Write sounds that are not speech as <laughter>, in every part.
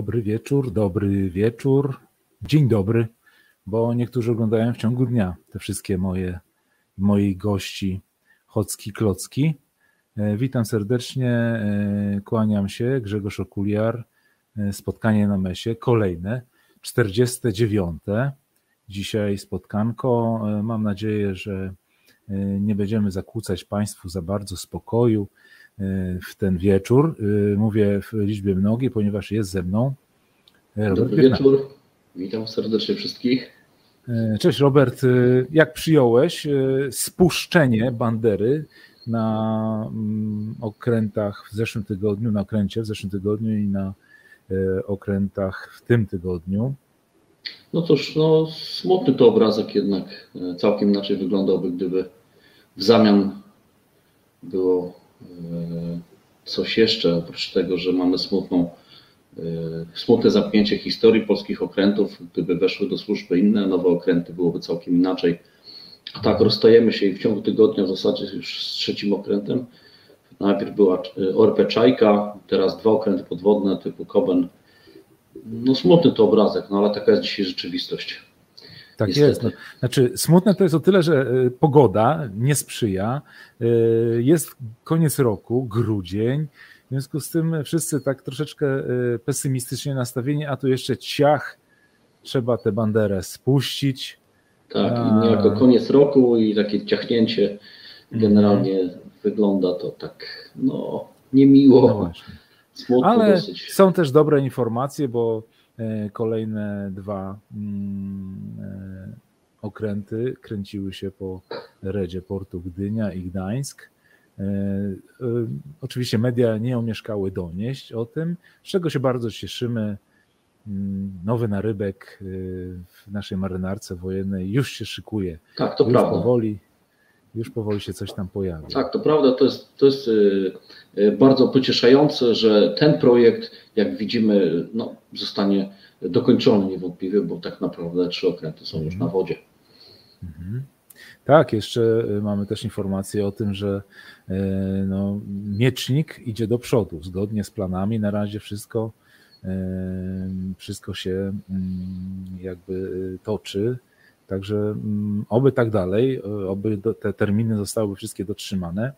Dobry wieczór, dobry wieczór, dzień dobry, bo niektórzy oglądają w ciągu dnia te wszystkie moje, moich gości Chocki Klocki. E, witam serdecznie, e, kłaniam się, Grzegorz Okuliar, e, spotkanie na mesie, kolejne, 49. Dzisiaj spotkanko. Mam nadzieję, że nie będziemy zakłócać Państwu za bardzo spokoju w ten wieczór. Mówię w liczbie mnogiej, ponieważ jest ze mną Robert Dobry wieczór, witam serdecznie wszystkich. Cześć Robert, jak przyjąłeś spuszczenie bandery na mm, okrętach w zeszłym tygodniu, na okręcie w zeszłym tygodniu i na e, okrętach w tym tygodniu. No cóż, no, smutny to obrazek jednak e, całkiem inaczej wyglądałby, gdyby w zamian było e, coś jeszcze, oprócz tego, że mamy smutną, smutne zamknięcie historii polskich okrętów. Gdyby weszły do służby inne nowe okręty, byłoby całkiem inaczej. Tak, rozstajemy się i w ciągu tygodnia w zasadzie już z trzecim okrętem. Najpierw była e, Orpe Czajka, teraz dwa okręty podwodne typu Koben. No smutny to obrazek, no ale taka jest dzisiaj rzeczywistość. Tak Niestety. jest. No, znaczy, smutne to jest o tyle, że e, pogoda nie sprzyja. E, jest koniec roku, grudzień. W związku z tym wszyscy tak troszeczkę pesymistycznie nastawieni, a tu jeszcze ciach, trzeba tę banderę spuścić. Tak, i niejako koniec roku i takie ciachnięcie generalnie mm. wygląda to tak, no, niemiło. No. Smutno Ale dosyć. są też dobre informacje, bo kolejne dwa mm, e, okręty kręciły się po redzie portu Gdynia i Gdańsk. E, oczywiście media nie omieszkały donieść o tym, z czego się bardzo cieszymy. Mm, nowy narybek w naszej marynarce wojennej już się szykuje. Tak, to już prawda. Powoli, już powoli się coś tam pojawia. Tak, to prawda. To jest, to jest y, y, bardzo pocieszające, że ten projekt, jak widzimy, no, zostanie dokończony niewątpliwie, bo tak naprawdę trzy okręty są już na mhm. wodzie. Mhm. Tak, jeszcze mamy też informację o tym, że no, miecznik idzie do przodu. Zgodnie z planami na razie wszystko wszystko się jakby toczy. Także oby tak dalej, oby te terminy zostały wszystkie dotrzymane.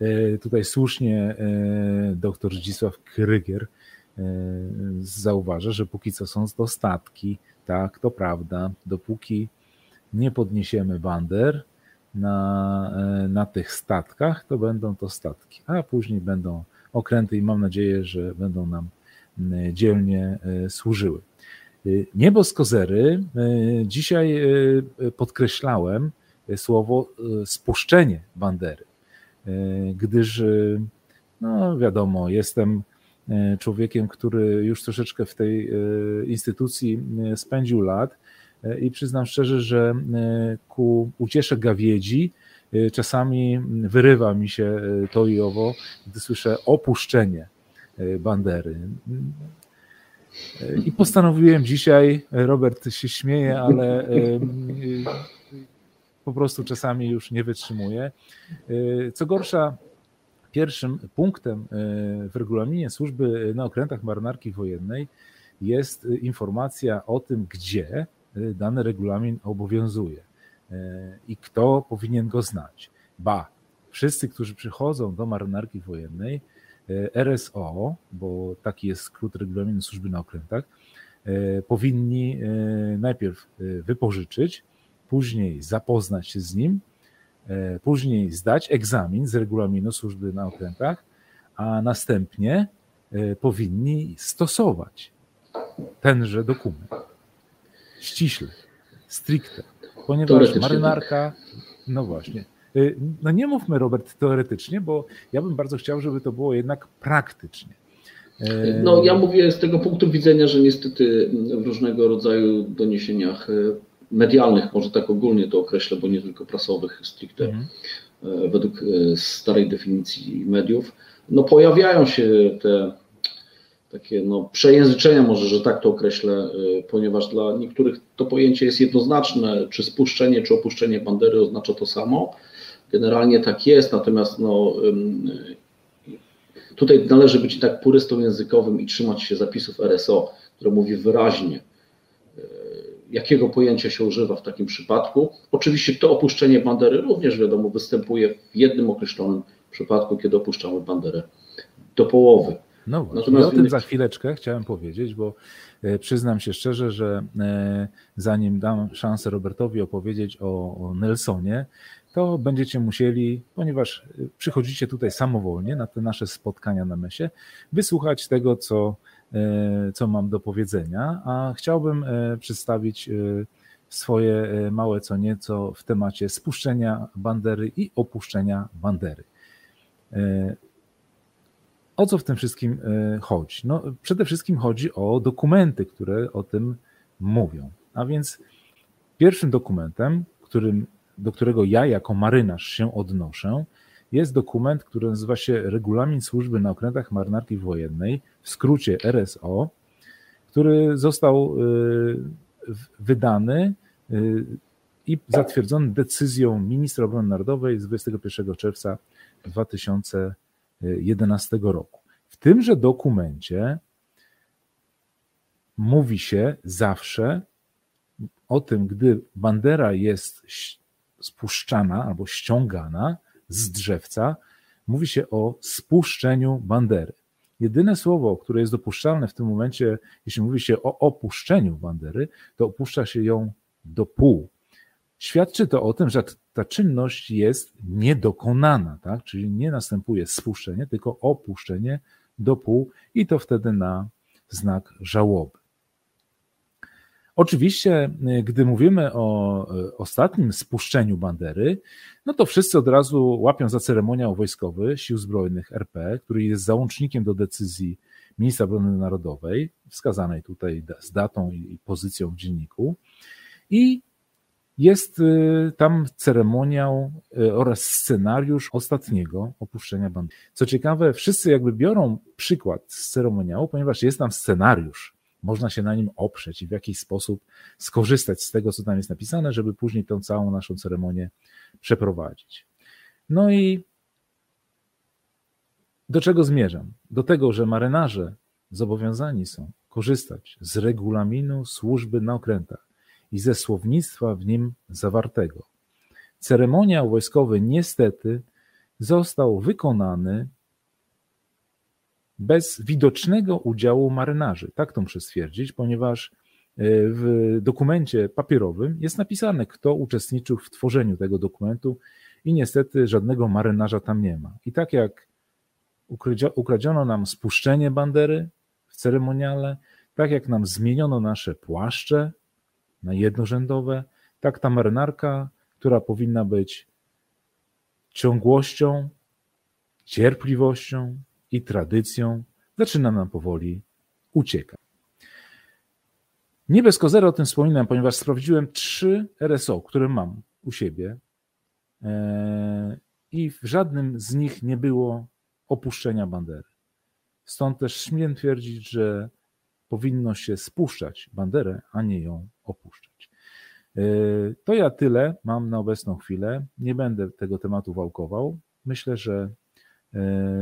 E, tutaj słusznie e, dr Zdzisław Krygier e, zauważa, że póki co są to statki. Tak, to prawda. Dopóki nie podniesiemy bander na, na tych statkach, to będą to statki, a później będą okręty i mam nadzieję, że będą nam dzielnie e, służyły. E, niebo z kozery. E, dzisiaj podkreślałem słowo spuszczenie bandery, gdyż, no wiadomo, jestem człowiekiem, który już troszeczkę w tej instytucji spędził lat i przyznam szczerze, że ku uciesze gawiedzi czasami wyrywa mi się to i owo, gdy słyszę opuszczenie bandery. I postanowiłem dzisiaj, Robert się śmieje, ale e, po prostu czasami już nie wytrzymuję. E, co gorsza, pierwszym punktem w regulaminie służby na okrętach marynarki wojennej jest informacja o tym, gdzie dany regulamin obowiązuje i kto powinien go znać. Ba, wszyscy, którzy przychodzą do marynarki wojennej, E, RSO, bo taki jest skrót regulaminu służby na okrętach, e, powinni e, najpierw wypożyczyć, później zapoznać się z nim, później zdać egzamin z regulaminu służby na okrętach, a następnie powinni stosować tenże dokument. Ściśle, stricte, ponieważ marynarka, no właśnie, no nie mówmy, Robert, teoretycznie, bo ja bym bardzo chciał, żeby to było jednak praktycznie. Y, no, ja mówię z tego punktu widzenia, że niestety w różnego rodzaju doniesieniach y, medialnych, może tak ogólnie to określę, bo nie tylko prasowych stricte, mhm. według starej definicji mediów, no pojawiają się te takie no, przejęzyczenia, może, że tak to określę, ponieważ dla niektórych to pojęcie jest jednoznaczne, czy spuszczenie, czy opuszczenie bandery oznacza to samo. Generalnie tak jest, natomiast no, Tutaj należy być tak purystą językowym i trzymać się zapisów RSO, które mówi wyraźnie, e, jakiego pojęcia się używa w takim przypadku. Oczywiście to opuszczenie bandery również wiadomo występuje w jednym określonym przypadku, kiedy opuszczamy banderę do połowy. No właśnie, Natomiast o tym za chwileczkę chciałem powiedzieć, bo e, przyznam się szczerze, że e, zanim dam szansę Robertowi opowiedzieć o, o Nelsonie, to będziecie musieli, ponieważ e, przychodzicie tutaj samowolnie na te nasze spotkania na mesie, wysłuchać tego, co, co mam do powiedzenia, a chciałbym przedstawić swoje małe co nieco w temacie spuszczenia bandery i opuszczenia bandery. O co w tym wszystkim e, chodzi? No, przede wszystkim chodzi o dokumenty, które o tym mówią. A więc pierwszym dokumentem, którym, do którego ja jako marynarz się odnoszę, jest dokument, który nazywa się Regulamin Służby na Okrętach Marynarki Wojennej, w skrócie RSO, który został e, wydany e, i zatwierdzony decyzją ministra obrony narodowej z 21 czerwca 2000 2011 roku. W tymże dokumencie mówi się zawsze o tym, gdy bandera jest spuszczana albo ściągana z drzewca, mówi się o spuszczeniu bandery. Jedyne słowo, które jest dopuszczalne w tym momencie, jeśli mówi się o opuszczeniu bandery, to opuszcza się ją do pół. Świadczy to o tym, że ta czynność jest niedokonana, tak? czyli nie następuje spuszczenie, tylko opuszczenie do pół i to wtedy na znak żałoby. Oczywiście, gdy mówimy o e, ostatnim spuszczeniu bandery, no to wszyscy od razu łapią za ceremoniał wojskowy Sił Zbrojnych RP, który jest załącznikiem do decyzji ministra obrony narodowej, wskazanej tutaj z datą i pozycją w dzienniku. I jest y, tam ceremoniał y, oraz scenariusz ostatniego opuszczenia bandy. Co ciekawe, wszyscy jakby biorą przykład z ceremoniału, ponieważ jest tam scenariusz. Można się na nim oprzeć i w jakiś sposób skorzystać z tego, co tam jest napisane, żeby później tą całą naszą ceremonię przeprowadzić. No i do czego zmierzam? Do tego, że marynarze zobowiązani są korzystać z regulaminu służby na okrętach i ze słownictwa w nim zawartego. Ceremoniał wojskowy niestety został wykonany bez widocznego udziału marynarzy. Tak to muszę stwierdzić, ponieważ e, w dokumencie papierowym jest napisane, kto uczestniczył w tworzeniu tego dokumentu i niestety żadnego marynarza tam nie ma. I tak jak ukradziono nam spuszczenie bandery w ceremoniale, tak jak nam zmieniono nasze płaszcze na jednorzędowe, tak ta marynarka, która powinna być ciągłością, cierpliwością i tradycją, zaczyna nam powoli uciekać. Nie bez o tym wspominam, ponieważ sprawdziłem trzy RSO, które mam u siebie e, i w żadnym z nich nie było opuszczenia bandery. Stąd też śmiem twierdzić, że powinno się spuszczać banderę, a nie ją opuszczać. E, to ja tyle mam na obecną chwilę. Nie będę tego tematu wałkował. Myślę, że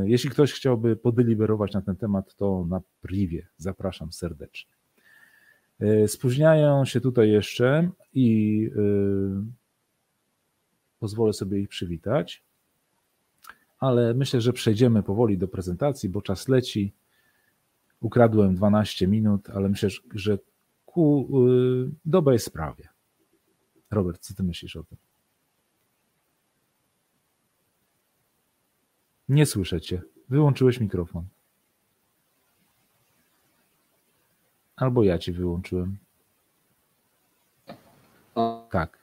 jeśli ktoś chciałby podeliberować na ten temat, to na privie zapraszam serdecznie. E, spóźniają się tutaj jeszcze i pozwolę sobie ich przywitać, ale myślę, że przejdziemy powoli do prezentacji, bo czas leci. Ukradłem 12 minut, ale myślę, że ku dobrej sprawie. Robert, co ty myślisz o tym? Nie słyszę cię. Wyłączyłeś mikrofon. Albo ja ci wyłączyłem. Tak.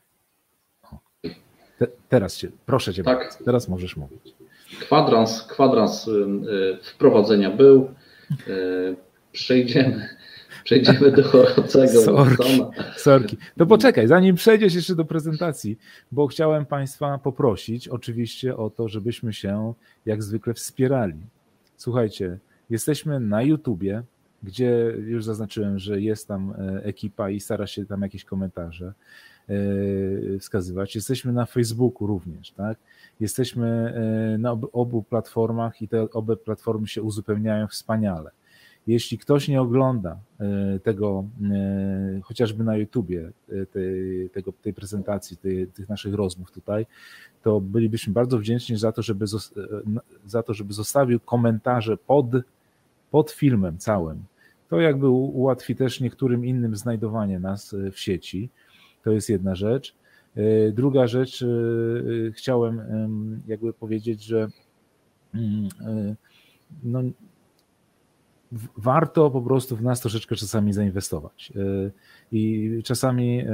Te, teraz cię, proszę cię, tak. teraz możesz mówić. Kwadrans, kwadrans y, y, wprowadzenia był. Przejdziemy Przejdziemy do chorącego <laughs> sorki, sorki. To poczekaj, zanim przejdziesz jeszcze do prezentacji, bo chciałem Państwa poprosić oczywiście o to, żebyśmy się jak zwykle wspierali. Słuchajcie, jesteśmy na YouTubie, gdzie już zaznaczyłem, że jest tam e, ekipa i stara się tam jakieś komentarze. wskazywać. Jesteśmy na Facebooku również, tak? Jesteśmy na obu platformach i te obie platformy się uzupełniają wspaniale. Jeśli ktoś nie ogląda e, tego, e, chociażby na YouTubie, e, tej, tego, tej prezentacji, tej, tych naszych rozmów tutaj, to bylibyśmy bardzo wdzięczni za to, żeby, za to, żeby zostawił komentarze pod, pod filmem całym. To jakby ułatwi też niektórym innym znajdowanie nas w sieci. To jest jedna rzecz. Druga rzecz, chciałem jakby powiedzieć, że mm, no, warto po prostu w nas troszeczkę czasami zainwestować e, i czasami e,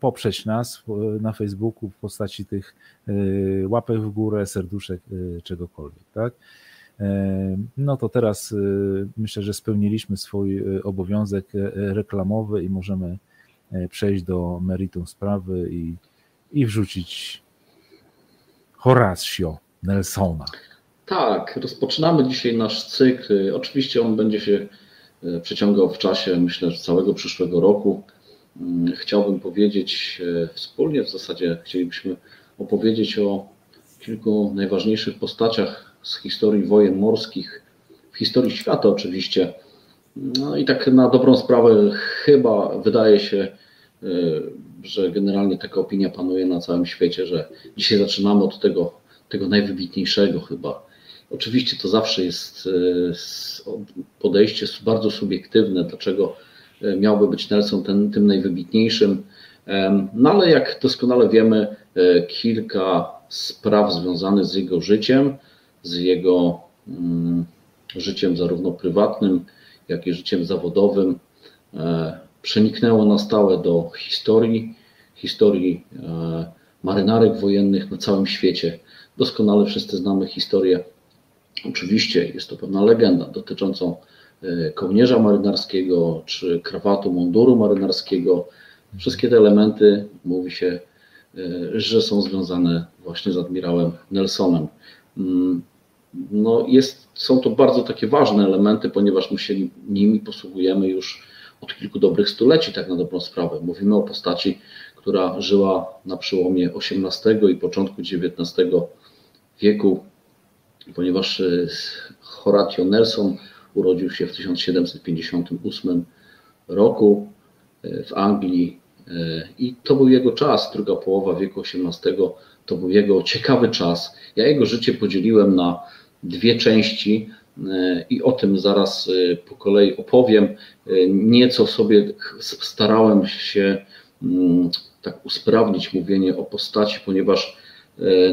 poprzeć nas na Facebooku w postaci tych e, łapek w górę, serduszek, czegokolwiek, tak? No to teraz myślę, że spełniliśmy swój obowiązek reklamowy i możemy przejść do meritum sprawy i, i wrzucić Horacio Nelsona. Tak, rozpoczynamy dzisiaj nasz cykl. Oczywiście on będzie się e, przeciągał w czasie, myślę, że całego przyszłego roku. Mm, chciałbym powiedzieć e, wspólnie, w zasadzie chcielibyśmy opowiedzieć o kilku najważniejszych postaciach z historii wojen morskich, w historii świata oczywiście. No i tak na dobrą sprawę chyba wydaje się, e, że generalnie taka opinia panuje na całym świecie, że dzisiaj zaczynamy od tego, tego najwybitniejszego chyba Oczywiście to zawsze jest e, podejście bardzo subiektywne, dlaczego e, miałby być Nelson ten, tym najwybitniejszym. No ale jak doskonale wiemy, e, kilka spraw związanych z jego życiem, z jego mm, życiem zarówno prywatnym, jak i życiem zawodowym przeniknęło na stałe do historii, historii marynarek wojennych na całym świecie. Doskonale wszyscy znamy historię Oczywiście jest to pewna legenda dotyczącą e, kołnierza marynarskiego czy krawatu, munduru marynarskiego. Wszystkie te elementy mówi się, e, że są związane właśnie z admirałem Nelsonem. Mm, no jest, są to bardzo takie ważne elementy, ponieważ my się nimi posługujemy już od kilku dobrych stuleci, tak na dobrą sprawę. Mówimy o postaci, która żyła na przełomie XVIII i początku XIX wieku ponieważ e, Horatio Nelson urodził się w 1758 roku e, w Anglii e, i to był jego czas, druga połowa wieku XVIII, to był jego ciekawy czas. Ja jego życie podzieliłem na dwie części i o tym zaraz po kolei opowiem. Nieco sobie starałem się mm, tak usprawnić mówienie o postaci, ponieważ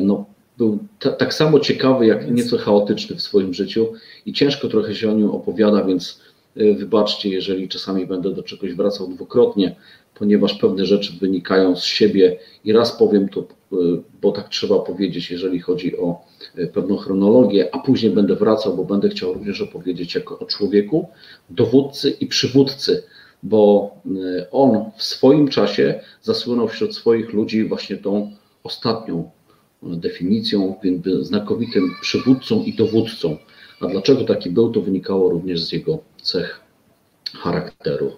no, był tak samo ciekawy, jak nieco chaotyczny w swoim życiu i ciężko trochę się o nim opowiada, więc e, wybaczcie, jeżeli czasami będę do czegoś wracał dwukrotnie, ponieważ pewne rzeczy wynikają z siebie i raz powiem to, e, bo tak trzeba powiedzieć, jeżeli chodzi o e, pewną chronologię, a później będę wracał, bo będę chciał również opowiedzieć jako o człowieku, dowódcy i przywódcy, bo on w swoim czasie zasłynął wśród swoich ludzi właśnie tą ostatnią definicją, znakowitym przywódcą i dowódcą. A dlaczego taki był, to wynikało również z jego cech charakteru.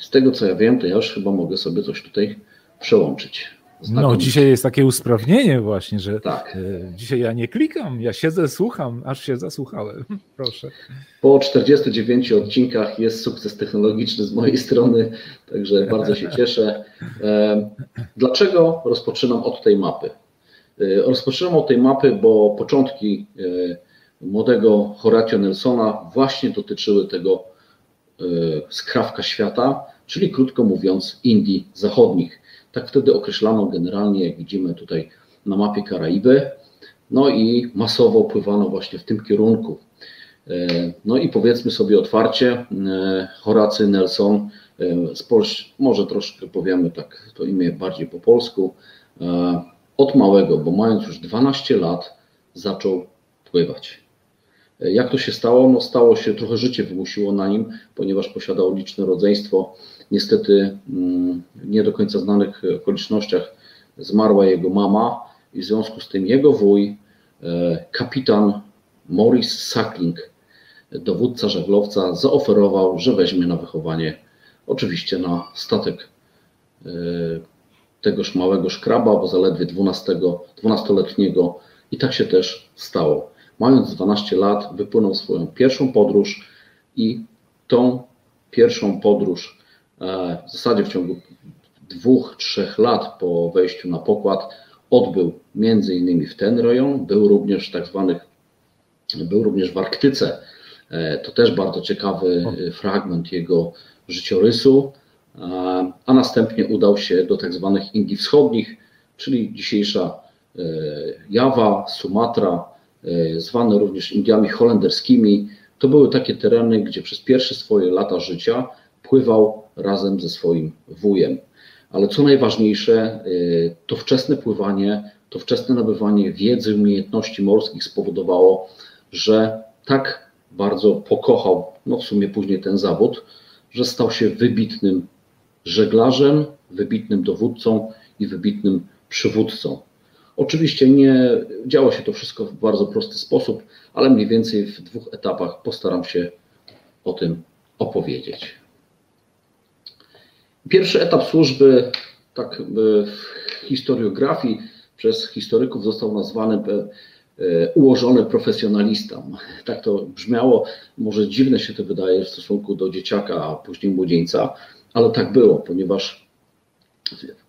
Z tego co ja wiem, to ja już chyba mogę sobie coś tutaj przełączyć. No, dzisiaj jest takie usprawnienie właśnie, że tak. E, dzisiaj ja nie klikam, ja siedzę, słucham, aż się zasłuchałem. <laughs> Proszę. Po 49 odcinkach jest sukces technologiczny z mojej strony, także bardzo się <laughs> cieszę. E, dlaczego rozpoczynam od tej mapy? E, rozpoczynam od tej mapy, bo początki e, młodego Horatio Nelsona właśnie dotyczyły tego e, skrawka świata, czyli krótko mówiąc Indii Zachodnich. Tak wtedy określano generalnie, jak widzimy tutaj na mapie Karaiby, no i masowo pływano właśnie w tym kierunku. No i powiedzmy sobie otwarcie, Horacy Nelson, z Polski, może troszkę powiemy tak to imię bardziej po polsku, od małego, bo mając już 12 lat, zaczął pływać. Jak to się stało? No stało się, trochę życie wymusiło na nim, ponieważ posiadał liczne rodzeństwo. Niestety mm, nie do końca znanych okolicznościach zmarła jego mama i w związku z tym jego wuj, e, kapitan Maurice Sackling, dowódca żaglowca, zaoferował, że weźmie na wychowanie, oczywiście na statek e, tegoż małego szkraba, bo zaledwie 12, 12-letniego i tak się też stało. Mając 12 lat, wypłynął swoją pierwszą podróż i tą pierwszą podróż e, w zasadzie w ciągu dwóch, trzech lat po wejściu na pokład odbył między innymi w ten rejon, był również tak zwanych, był również w Arktyce. E, to też bardzo ciekawy fragment jego życiorysu, a następnie udał się do tak zwanych Indii Wschodnich, czyli dzisiejsza e, Jawa, Sumatra, e, zwane również Indiami holenderskimi. To były takie tereny, gdzie przez pierwsze swoje lata życia pływał razem ze swoim wujem. Ale co najważniejsze, e, to wczesne pływanie, to wczesne nabywanie wiedzy, umiejętności morskich spowodowało, że tak bardzo pokochał, no w sumie później ten zawód, że stał się wybitnym żeglarzem, wybitnym dowódcą i wybitnym przywódcą. Oczywiście nie działo się to wszystko w bardzo prosty sposób, ale mniej więcej w dwóch etapach postaram się o tym opowiedzieć. Pierwszy etap służby, tak w historiografii przez historyków został nazwany e, ułożony profesjonalista. Tak to brzmiało, może dziwne się to wydaje w stosunku do dzieciaka, a później młodzieńca, ale tak było, ponieważ,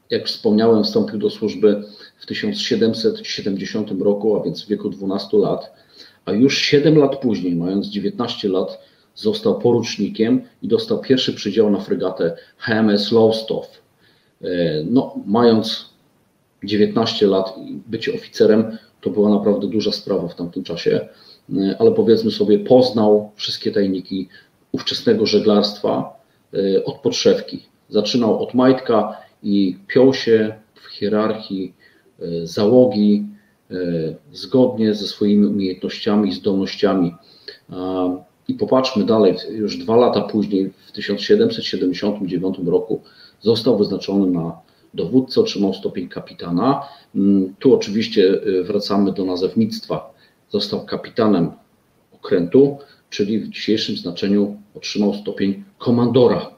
jak wspomniałem, wstąpił do służby w 1770 roku, a więc w wieku 12 lat, a już 7 lat później, mając 19 lat, został porucznikiem i dostał pierwszy przydział na fregatę HMS Lowestoft. E, no, mając 19 lat i bycie oficerem, to była naprawdę duża sprawa w tamtym czasie, e, ale powiedzmy sobie, poznał wszystkie tajniki ówczesnego żeglarstwa, od podszewki. Zaczynał od majtka i piął się w hierarchii y, załogi y, zgodnie ze swoimi umiejętnościami i zdolnościami. I popatrzmy dalej, już dwa lata później, w 1779 roku, został wyznaczony na dowódcę, otrzymał stopień kapitana. Mm, tu oczywiście wracamy do nazewnictwa. Został kapitanem okrętu, czyli w dzisiejszym znaczeniu otrzymał stopień komandora.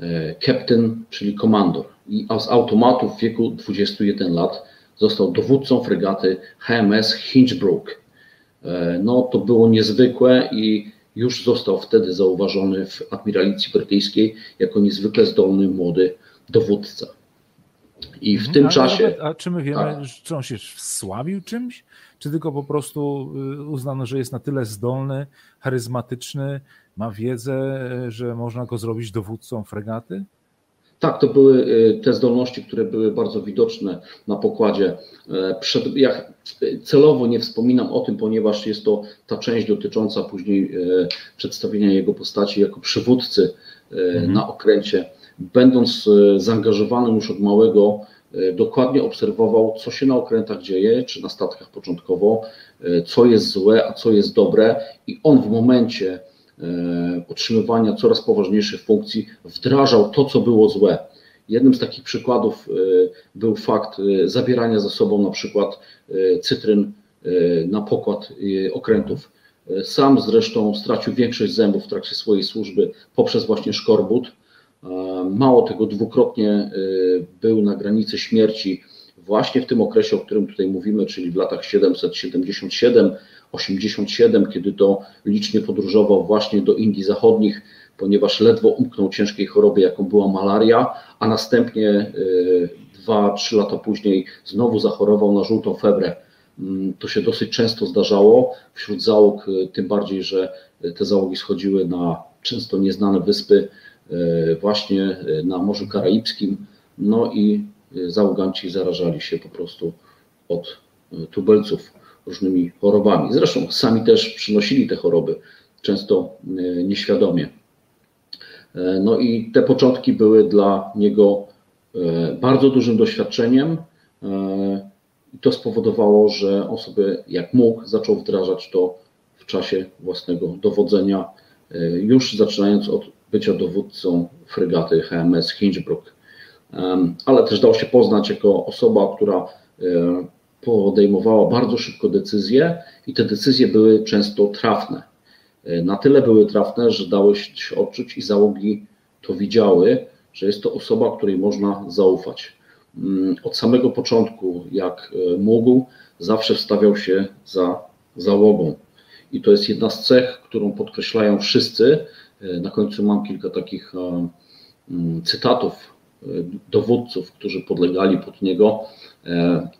E, captain, czyli komandor. I z automatu w wieku 21 lat został dowódcą fregaty HMS Hinchbrook. E, no to było niezwykłe i już został wtedy zauważony w admiralicji brytyjskiej jako niezwykle zdolny młody dowódca. I w mhm. tym a, czasie. A czy my wiemy, tak. czy on się wsławił czymś? Czy tylko po prostu y, uznano, że jest na tyle zdolny, charyzmatyczny, ma wiedzę, że można go zrobić dowódcą fregaty? Tak, to były y, te zdolności, które były bardzo widoczne na pokładzie. E, przed, ja celowo nie wspominam o tym, ponieważ jest to ta część dotycząca później e, przedstawienia jego postaci jako przywódcy e, mhm. na okręcie. Będąc zaangażowanym już od małego, dokładnie obserwował, co się na okrętach dzieje, czy na statkach początkowo, co jest złe, a co jest dobre, i on w momencie, E, otrzymywania coraz poważniejszych funkcji wdrażał to, co było złe. Jednym z takich przykładów e, był fakt e, zabierania ze sobą na przykład cytryn na pokład okrętów. Sam zresztą stracił większość zębów w trakcie swojej służby poprzez właśnie szkorbut. Mało tego, dwukrotnie był na granicy śmierci właśnie w tym okresie, o którym tutaj mówimy, czyli w latach 777 87, kiedy to licznie podróżował właśnie do Indii Zachodnich, ponieważ ledwo umknął ciężkiej choroby, jaką była malaria, a następnie 2-3 y, lata później znowu zachorował na żółtą febrę. Mm, to się dosyć często zdarzało wśród załóg, tym bardziej, że te załogi schodziły na często nieznane wyspy, właśnie na Morzu Karaibskim, no i załoganci zarażali się po prostu od tubelców różnymi chorobami. Zresztą sami też przynosili te choroby, często e, nieświadomie. E, no i te początki były dla niego e, bardzo dużym doświadczeniem. I to spowodowało, że on sobie jak mógł zaczął wdrażać to w czasie własnego dowodzenia, już zaczynając od bycia dowódcą fregaty HMS Hingebrook. Ale też dał się poznać jako osoba, która podejmowała bardzo szybko decyzje i te decyzje były często trafne. E, na tyle były trafne, że dało się odczuć i załogi to widziały, że jest to osoba, której można zaufać. mm, od samego początku, jak mógł, zawsze wstawiał się za załogą. I to jest jedna z cech, którą podkreślają wszyscy. Na końcu mam kilka takich mm, cytatów dowódców, którzy podlegali pod niego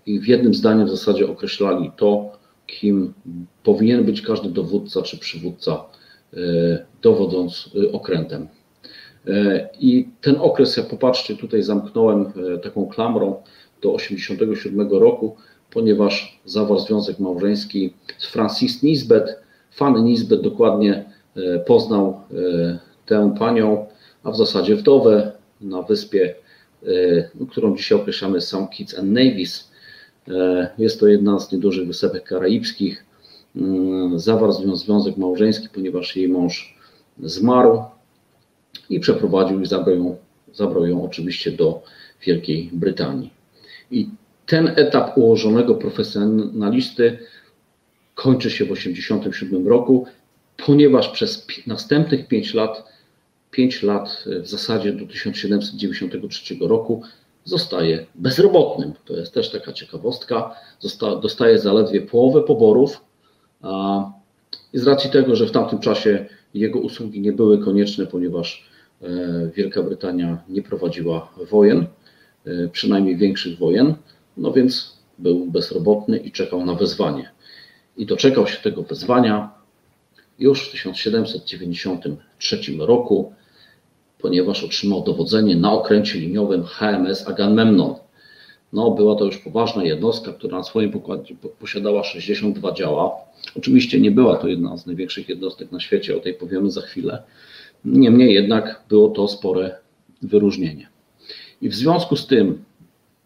i w jednym zdaniu w zasadzie określali to, kim powinien być każdy dowódca czy przywódca, e, dowodząc e, okrętem. E, I ten okres, jak popatrzcie, tutaj zamknąłem taką klamrą do 1987 roku, ponieważ zawarł związek małżeński z Francis Nisbet. Fan Nisbet dokładnie poznał tę panią, a w zasadzie wdowę na wyspie, którą dzisiaj określamy St. Kitts and Nevis E, jest to jedna z niedużych wysepek karaibskich. Mm, zawarł z nią związek małżeński, ponieważ jej mąż zmarł i przeprowadził i zabrał ją, zabrał ją oczywiście do Wielkiej Brytanii. I ten etap ułożonego profesjonalisty kończy się w 1987 roku, ponieważ przez następnych 5 lat, 5 lat w zasadzie do 1793 roku zostaje bezrobotnym. To jest też taka ciekawostka. Zosta, dostaje zaledwie połowę poborów. I z racji tego, że w tamtym czasie jego usługi nie były konieczne, ponieważ e, Wielka Brytania nie prowadziła wojen, e, przynajmniej większych wojen, no więc był bezrobotny i czekał na wezwanie. I doczekał się tego wezwania już w 1793 roku ponieważ otrzymał dowodzenie na okręcie liniowym HMS Agamemnon. No, była to już poważna jednostka, która na swoim pokładzie posiadała 62 działa. Oczywiście nie była to jedna z największych jednostek na świecie, o tej powiemy za chwilę. Niemniej jednak było to spore wyróżnienie. I w związku z tym,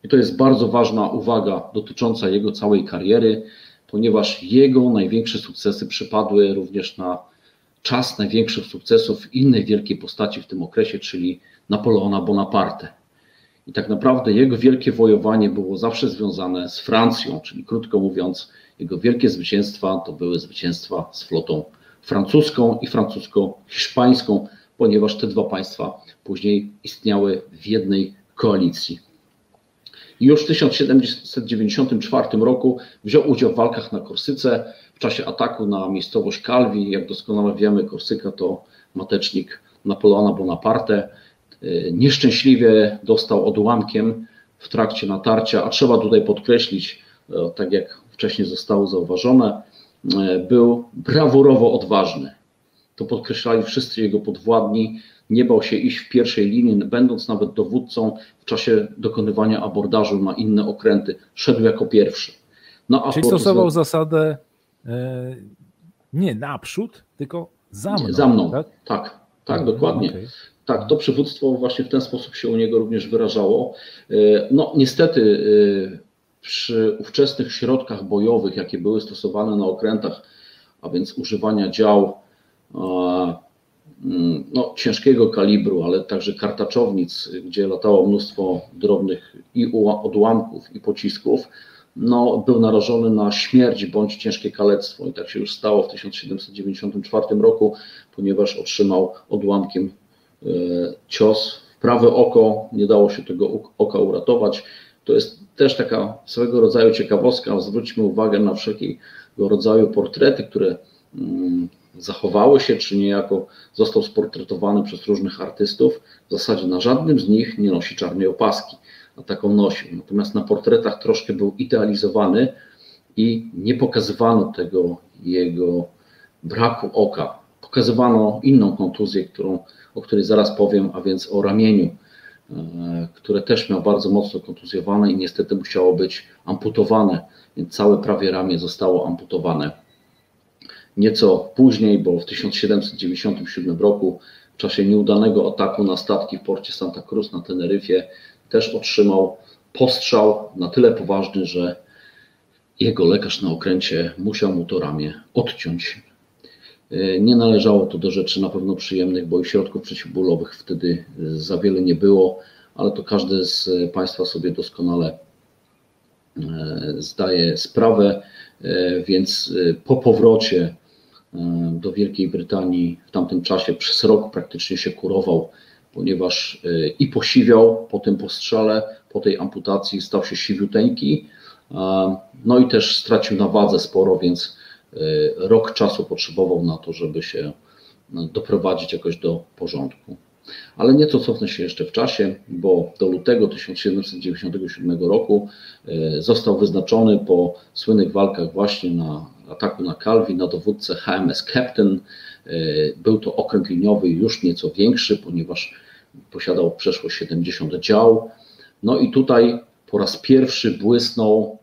i to jest bardzo ważna uwaga dotycząca jego całej kariery, ponieważ jego największe sukcesy przypadły również na czas największych sukcesów innej wielkiej postaci w tym okresie, czyli Napoleona Bonaparte. I tak naprawdę jego wielkie wojowanie było zawsze związane z Francją, czyli krótko mówiąc, jego wielkie zwycięstwa to były zwycięstwa z flotą francuską i francusko-hiszpańską, ponieważ te dwa państwa później istniały w jednej koalicji. Już w 1794 roku wziął udział w walkach na Korsyce, w czasie ataku na miejscowość Calvi. Jak doskonale wiemy, Korsyka to matecznik Napoleona Bonaparte. Y, nieszczęśliwie dostał odłamkiem w trakcie natarcia, a trzeba tutaj podkreślić, y, tak jak wcześniej zostało zauważone, y, był brawurowo odważny. To podkreślali wszyscy jego podwładni. Nie bał się iść w pierwszej linii, będąc nawet dowódcą w czasie dokonywania abordażu na inne okręty. Szedł jako pierwszy. No, a Czyli stosował zasadę E, nie naprzód, tylko za mną. Za mną, tak, tak, tak dokładnie. Okay. Tak, to przywództwo właśnie w ten sposób się u niego również wyrażało. E, no niestety e, przy ówczesnych środkach bojowych, jakie były stosowane na okrętach, a więc używania dział no, ciężkiego kalibru, ale także kartaczownic, gdzie latało mnóstwo drobnych i odłamków i pocisków, no, był narażony na śmierć bądź ciężkie kalectwo. I tak się już stało w 1794 roku, ponieważ otrzymał odłamkiem e, cios w prawe oko, nie dało się tego oka uratować. To jest też taka swego rodzaju ciekawostka. Zwróćmy uwagę na wszelkiego rodzaju portrety, które mm, zachowały się, czy niejako został sportretowany przez różnych artystów. W zasadzie na żadnym z nich nie nosi czarnej opaski a taką nosił. Natomiast na portretach troszkę był idealizowany i nie pokazywano tego jego braku oka. Pokazywano inną kontuzję, którą, o której zaraz powiem, a więc o ramieniu, e, które też miał bardzo mocno kontuzjowane i niestety musiało być amputowane, więc całe prawie ramię zostało amputowane. Nieco później, bo w 1797 roku, w czasie nieudanego ataku na statki w porcie Santa Cruz na Teneryfie, też otrzymał postrzał na tyle poważny, że jego lekarz na okręcie musiał mu to ramię odciąć. E, nie należało to do rzeczy na pewno przyjemnych, bo i środków przeciwbólowych wtedy za wiele nie było, ale to każdy z Państwa sobie doskonale e, zdaje sprawę, e, więc po powrocie do Wielkiej Brytanii w tamtym czasie przez rok praktycznie się kurował ponieważ e, i posiwiał po tym postrzale, po tej amputacji stał się siwiuteńki, no i też stracił na wadze sporo, więc rok czasu potrzebował na to, żeby się doprowadzić jakoś do porządku. Ale nieco cofnę się jeszcze w czasie, bo do lutego 1797 roku e, został wyznaczony po słynnych walkach właśnie na ataku na Calvi na dowódcę HMS Captain. E, był to okręt liniowy już nieco większy, ponieważ posiadał przeszło 70 dział. No i tutaj po raz pierwszy błysnął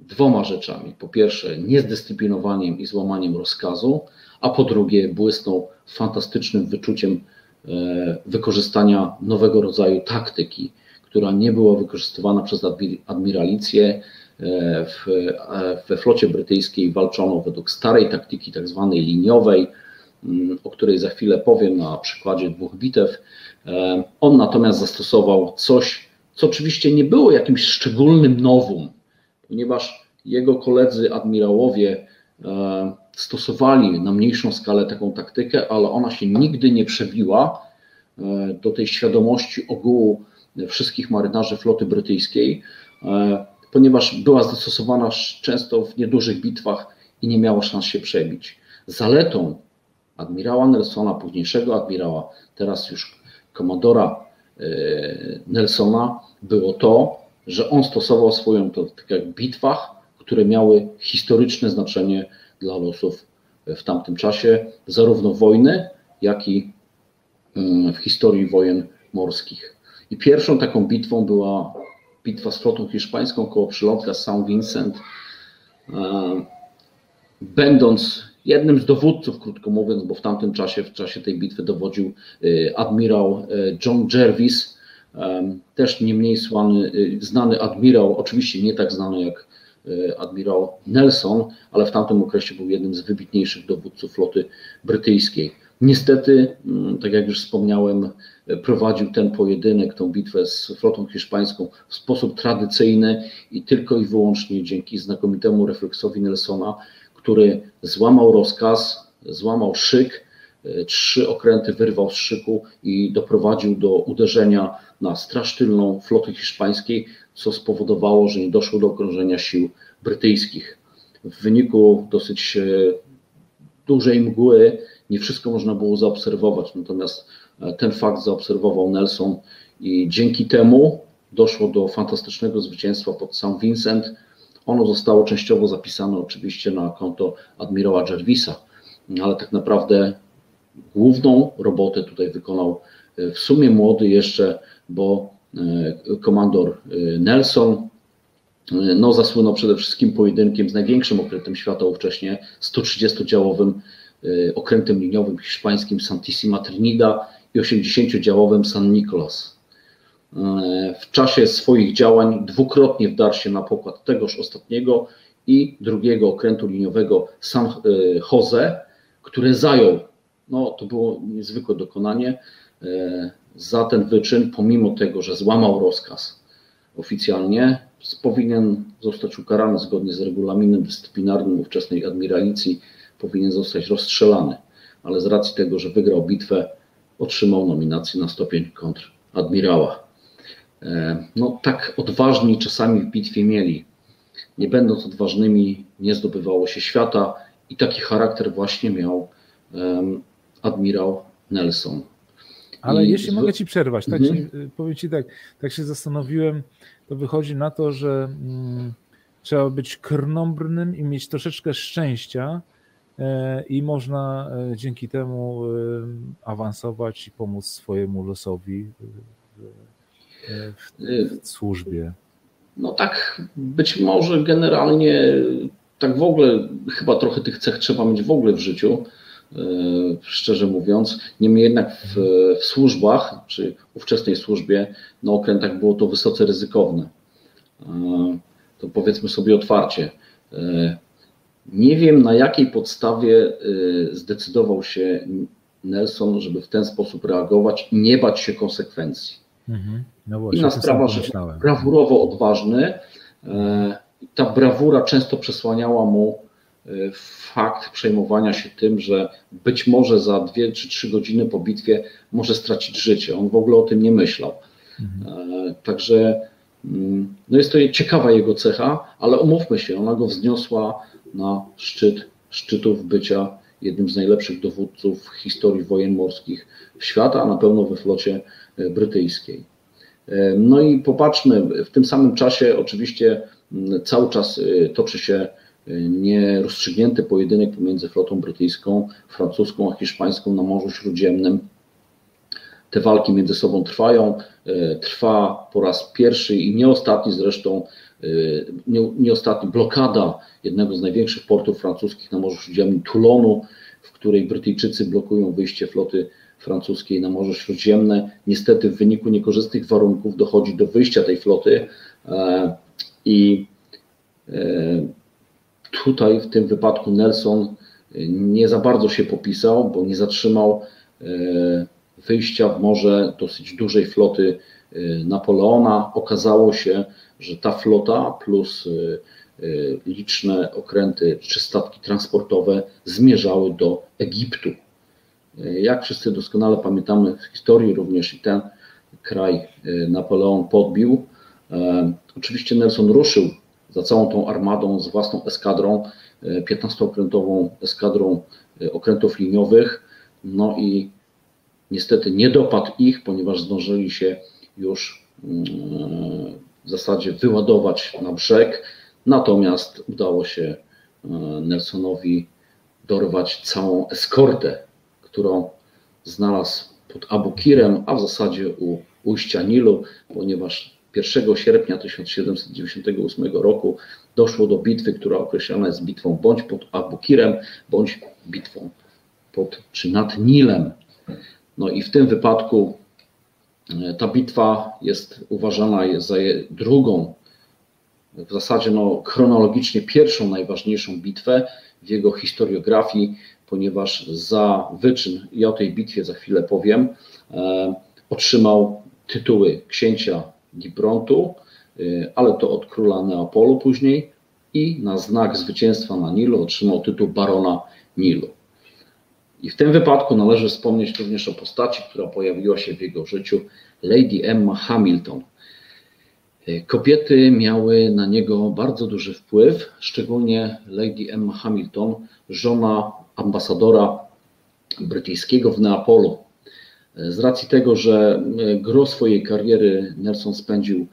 dwoma rzeczami. Po pierwsze, niezdyscyplinowaniem i złamaniem rozkazu, a po drugie, błysnął fantastycznym wyczuciem E, wykorzystania nowego rodzaju taktyki, która nie była wykorzystywana przez admiralicję. E, w, e, we flocie brytyjskiej walczono według starej taktyki, tak zwanej liniowej, mm, o której za chwilę powiem na przykładzie dwóch bitew. On natomiast zastosował coś, co oczywiście nie było jakimś szczególnym nowum, ponieważ jego koledzy admirałowie stosowali na mniejszą skalę taką taktykę, ale ona się nigdy nie przebiła e, do tej świadomości ogółu wszystkich marynarzy floty brytyjskiej, e, ponieważ była zastosowana często w niedużych bitwach i nie miała szans się przebić. Zaletą admirała Nelsona, późniejszego admirała, teraz już komandora e, Nelsona, było to, że on stosował swoją taktykę w bitwach, które miały historyczne znaczenie dla losów w tamtym czasie, zarówno wojny, jak i mm, w historii wojen morskich. I pierwszą taką bitwą była bitwa z flotą hiszpańską koło przylotka St. Vincent. E, będąc jednym z dowódców, krótko mówiąc, bo w tamtym czasie, w czasie tej bitwy dowodził e, admirał e, John Jervis, też nie mniej znany admirał, oczywiście nie tak znany jak admirał Nelson, ale w tamtym okresie był jednym z wybitniejszych dowódców floty brytyjskiej. Niestety, mm, tak jak już wspomniałem, prowadził ten pojedynek, tą bitwę z flotą hiszpańską w sposób tradycyjny i tylko i wyłącznie dzięki znakomitemu refleksowi Nelsona, który złamał rozkaz, złamał szyk, e, trzy okręty wyrwał z szyku i doprowadził do uderzenia na straż tylną floty hiszpańskiej, co spowodowało, że nie doszło do okrążenia sił brytyjskich. W wyniku dosyć e, dużej mgły nie wszystko można było zaobserwować, natomiast e, ten fakt zaobserwował Nelson i dzięki temu doszło do fantastycznego zwycięstwa pod St. Vincent. Ono zostało częściowo zapisane oczywiście na konto admirała Jervisa, ale tak naprawdę główną robotę tutaj wykonał e, w sumie młody jeszcze, bo E, komandor Nelson. No, zasłynął przede wszystkim pojedynkiem z największym okrętem świata ówcześnie, 130-działowym okrętem liniowym hiszpańskim Santissima Trinida i 80-działowym San Nicolas. W czasie swoich działań dwukrotnie wdarł się na pokład tegoż ostatniego i drugiego okrętu liniowego San Jose, które zajął. No, to było niezwykłe dokonanie za ten wyczyn, pomimo tego, że złamał rozkaz oficjalnie, powinien zostać ukarany zgodnie z regulaminem dyscyplinarnym ówczesnej admiralicji, powinien zostać rozstrzelany, ale z racji tego, że wygrał bitwę, otrzymał nominację na stopień kontradmirała. E, no tak odważni czasami w bitwie mieli. Nie będąc odważnymi, nie zdobywało się świata i taki charakter właśnie miał um, admirał Nelson. Ale I jeśli z... mogę Ci przerwać, tak mhm. się, powiem Ci tak, tak się zastanowiłem, to wychodzi na to, że mm, trzeba być krnąbrnym i mieć troszeczkę szczęścia e, i można e, dzięki temu e, awansować i pomóc swojemu losowi w, w, w służbie. No tak, być może generalnie tak w ogóle chyba trochę tych cech trzeba mieć w ogóle w życiu, E, szczerze mówiąc. Niemniej jednak w, w służbach, czy ówczesnej służbie, na okrętach było to wysoce ryzykowne. E, to powiedzmy sobie otwarcie. E, nie wiem na jakiej podstawie zdecydował się Nelson, żeby w ten sposób reagować i nie bać się konsekwencji. Mhm. No właśnie, Inna sprawa, że brawurowo odważny. Ta brawura często przesłaniała mu fakt przejmowania się tym, że być może za dwie czy trzy godziny po bitwie może stracić życie. On w ogóle o tym nie myślał. Mhm. Także mm, no jest to ciekawa jego cecha, ale umówmy się, ona go wzniosła na szczyt szczytów bycia jednym z najlepszych dowódców w historii wojen morskich świata, a na pewno we flocie e, brytyjskiej. E, no i popatrzmy, w tym samym czasie oczywiście cały czas e, toczy się nierozstrzygnięty pojedynek pomiędzy flotą brytyjską, francuską a hiszpańską na Morzu Śródziemnym. Te walki między sobą trwają. Trwa po raz pierwszy i nie ostatni zresztą, nie, nie ostatni blokada jednego z największych portów francuskich na Morzu Śródziemnym, Toulonu, w której Brytyjczycy blokują wyjście floty francuskiej na Morze Śródziemne. Niestety w wyniku niekorzystnych warunków dochodzi do wyjścia tej floty e, i e, tutaj w tym wypadku Nelson nie za bardzo się popisał, bo nie zatrzymał e, wyjścia w morze dosyć dużej floty Napoleona. Okazało się, że ta flota plus liczne okręty czy statki transportowe zmierzały do Egiptu. Jak wszyscy doskonale pamiętamy w historii, również i ten kraj Napoleon podbił. Oczywiście Nelson ruszył za całą tą armadą z własną eskadrą, 15-okrętową e, eskadrą okrętów liniowych. No i niestety nie dopadł ich, ponieważ zdążyli się już mm, w zasadzie wyładować na brzeg. Natomiast udało się Nelsonowi dorwać całą eskortę którą znalazł pod Abu Kirem, a w zasadzie u ujścia Nilu, ponieważ 1 sierpnia 1798 roku doszło do bitwy, która określana jest bitwą bądź pod Abu Kirem, bądź bitwą pod czy nad Nilem. No i w tym wypadku e, ta bitwa jest uważana za drugą, w zasadzie no, chronologicznie pierwszą najważniejszą bitwę w jego historiografii, ponieważ za wyczyn, i o tej bitwie za chwilę powiem, e, otrzymał tytuły księcia Gibrontu, e, ale to od króla Neapolu później i na znak zwycięstwa na Nilu otrzymał tytuł barona Nilu. I w tym wypadku należy wspomnieć również o postaci, która pojawiła się w jego życiu, Lady Emma Hamilton. E, kobiety miały na niego bardzo duży wpływ, szczególnie Lady Emma Hamilton, żona ambasadora brytyjskiego w Neapolu. Z racji tego, że gro swojej kariery Nelson spędził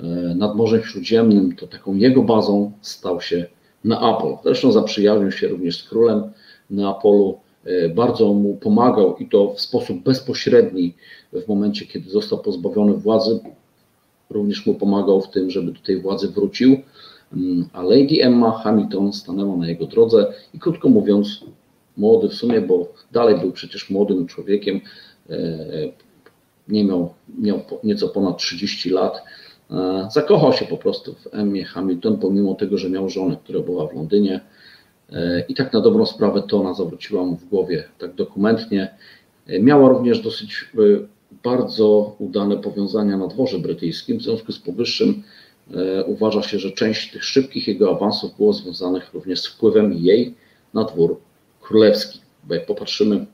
e, nad Morzem Śródziemnym, to taką jego bazą stał się Neapol. Zresztą zaprzyjaźnił się również z królem Neapolu, e, bardzo mu pomagał i to w sposób bezpośredni w momencie, kiedy został pozbawiony władzy. Również mu pomagał w tym, żeby do tej władzy wrócił. Mm, a Lady Emma Hamilton stanęła na jego drodze i krótko mówiąc, młody w sumie, bo dalej był przecież młodym człowiekiem, e, nie miał, miał nieco ponad 30 lat. E, zakochał się po prostu w Emmie Hamilton, pomimo tego, że miał żonę, która była w Londynie. E, I tak na dobrą sprawę to ona zawróciła mu w głowie tak dokumentnie. Miała również dosyć bardzo udane powiązania na dworze brytyjskim. W związku z powyższym uważa się, że część tych szybkich jego awansów było związanych również z wpływem jej na dwór królewski. Bo jak popatrzymy,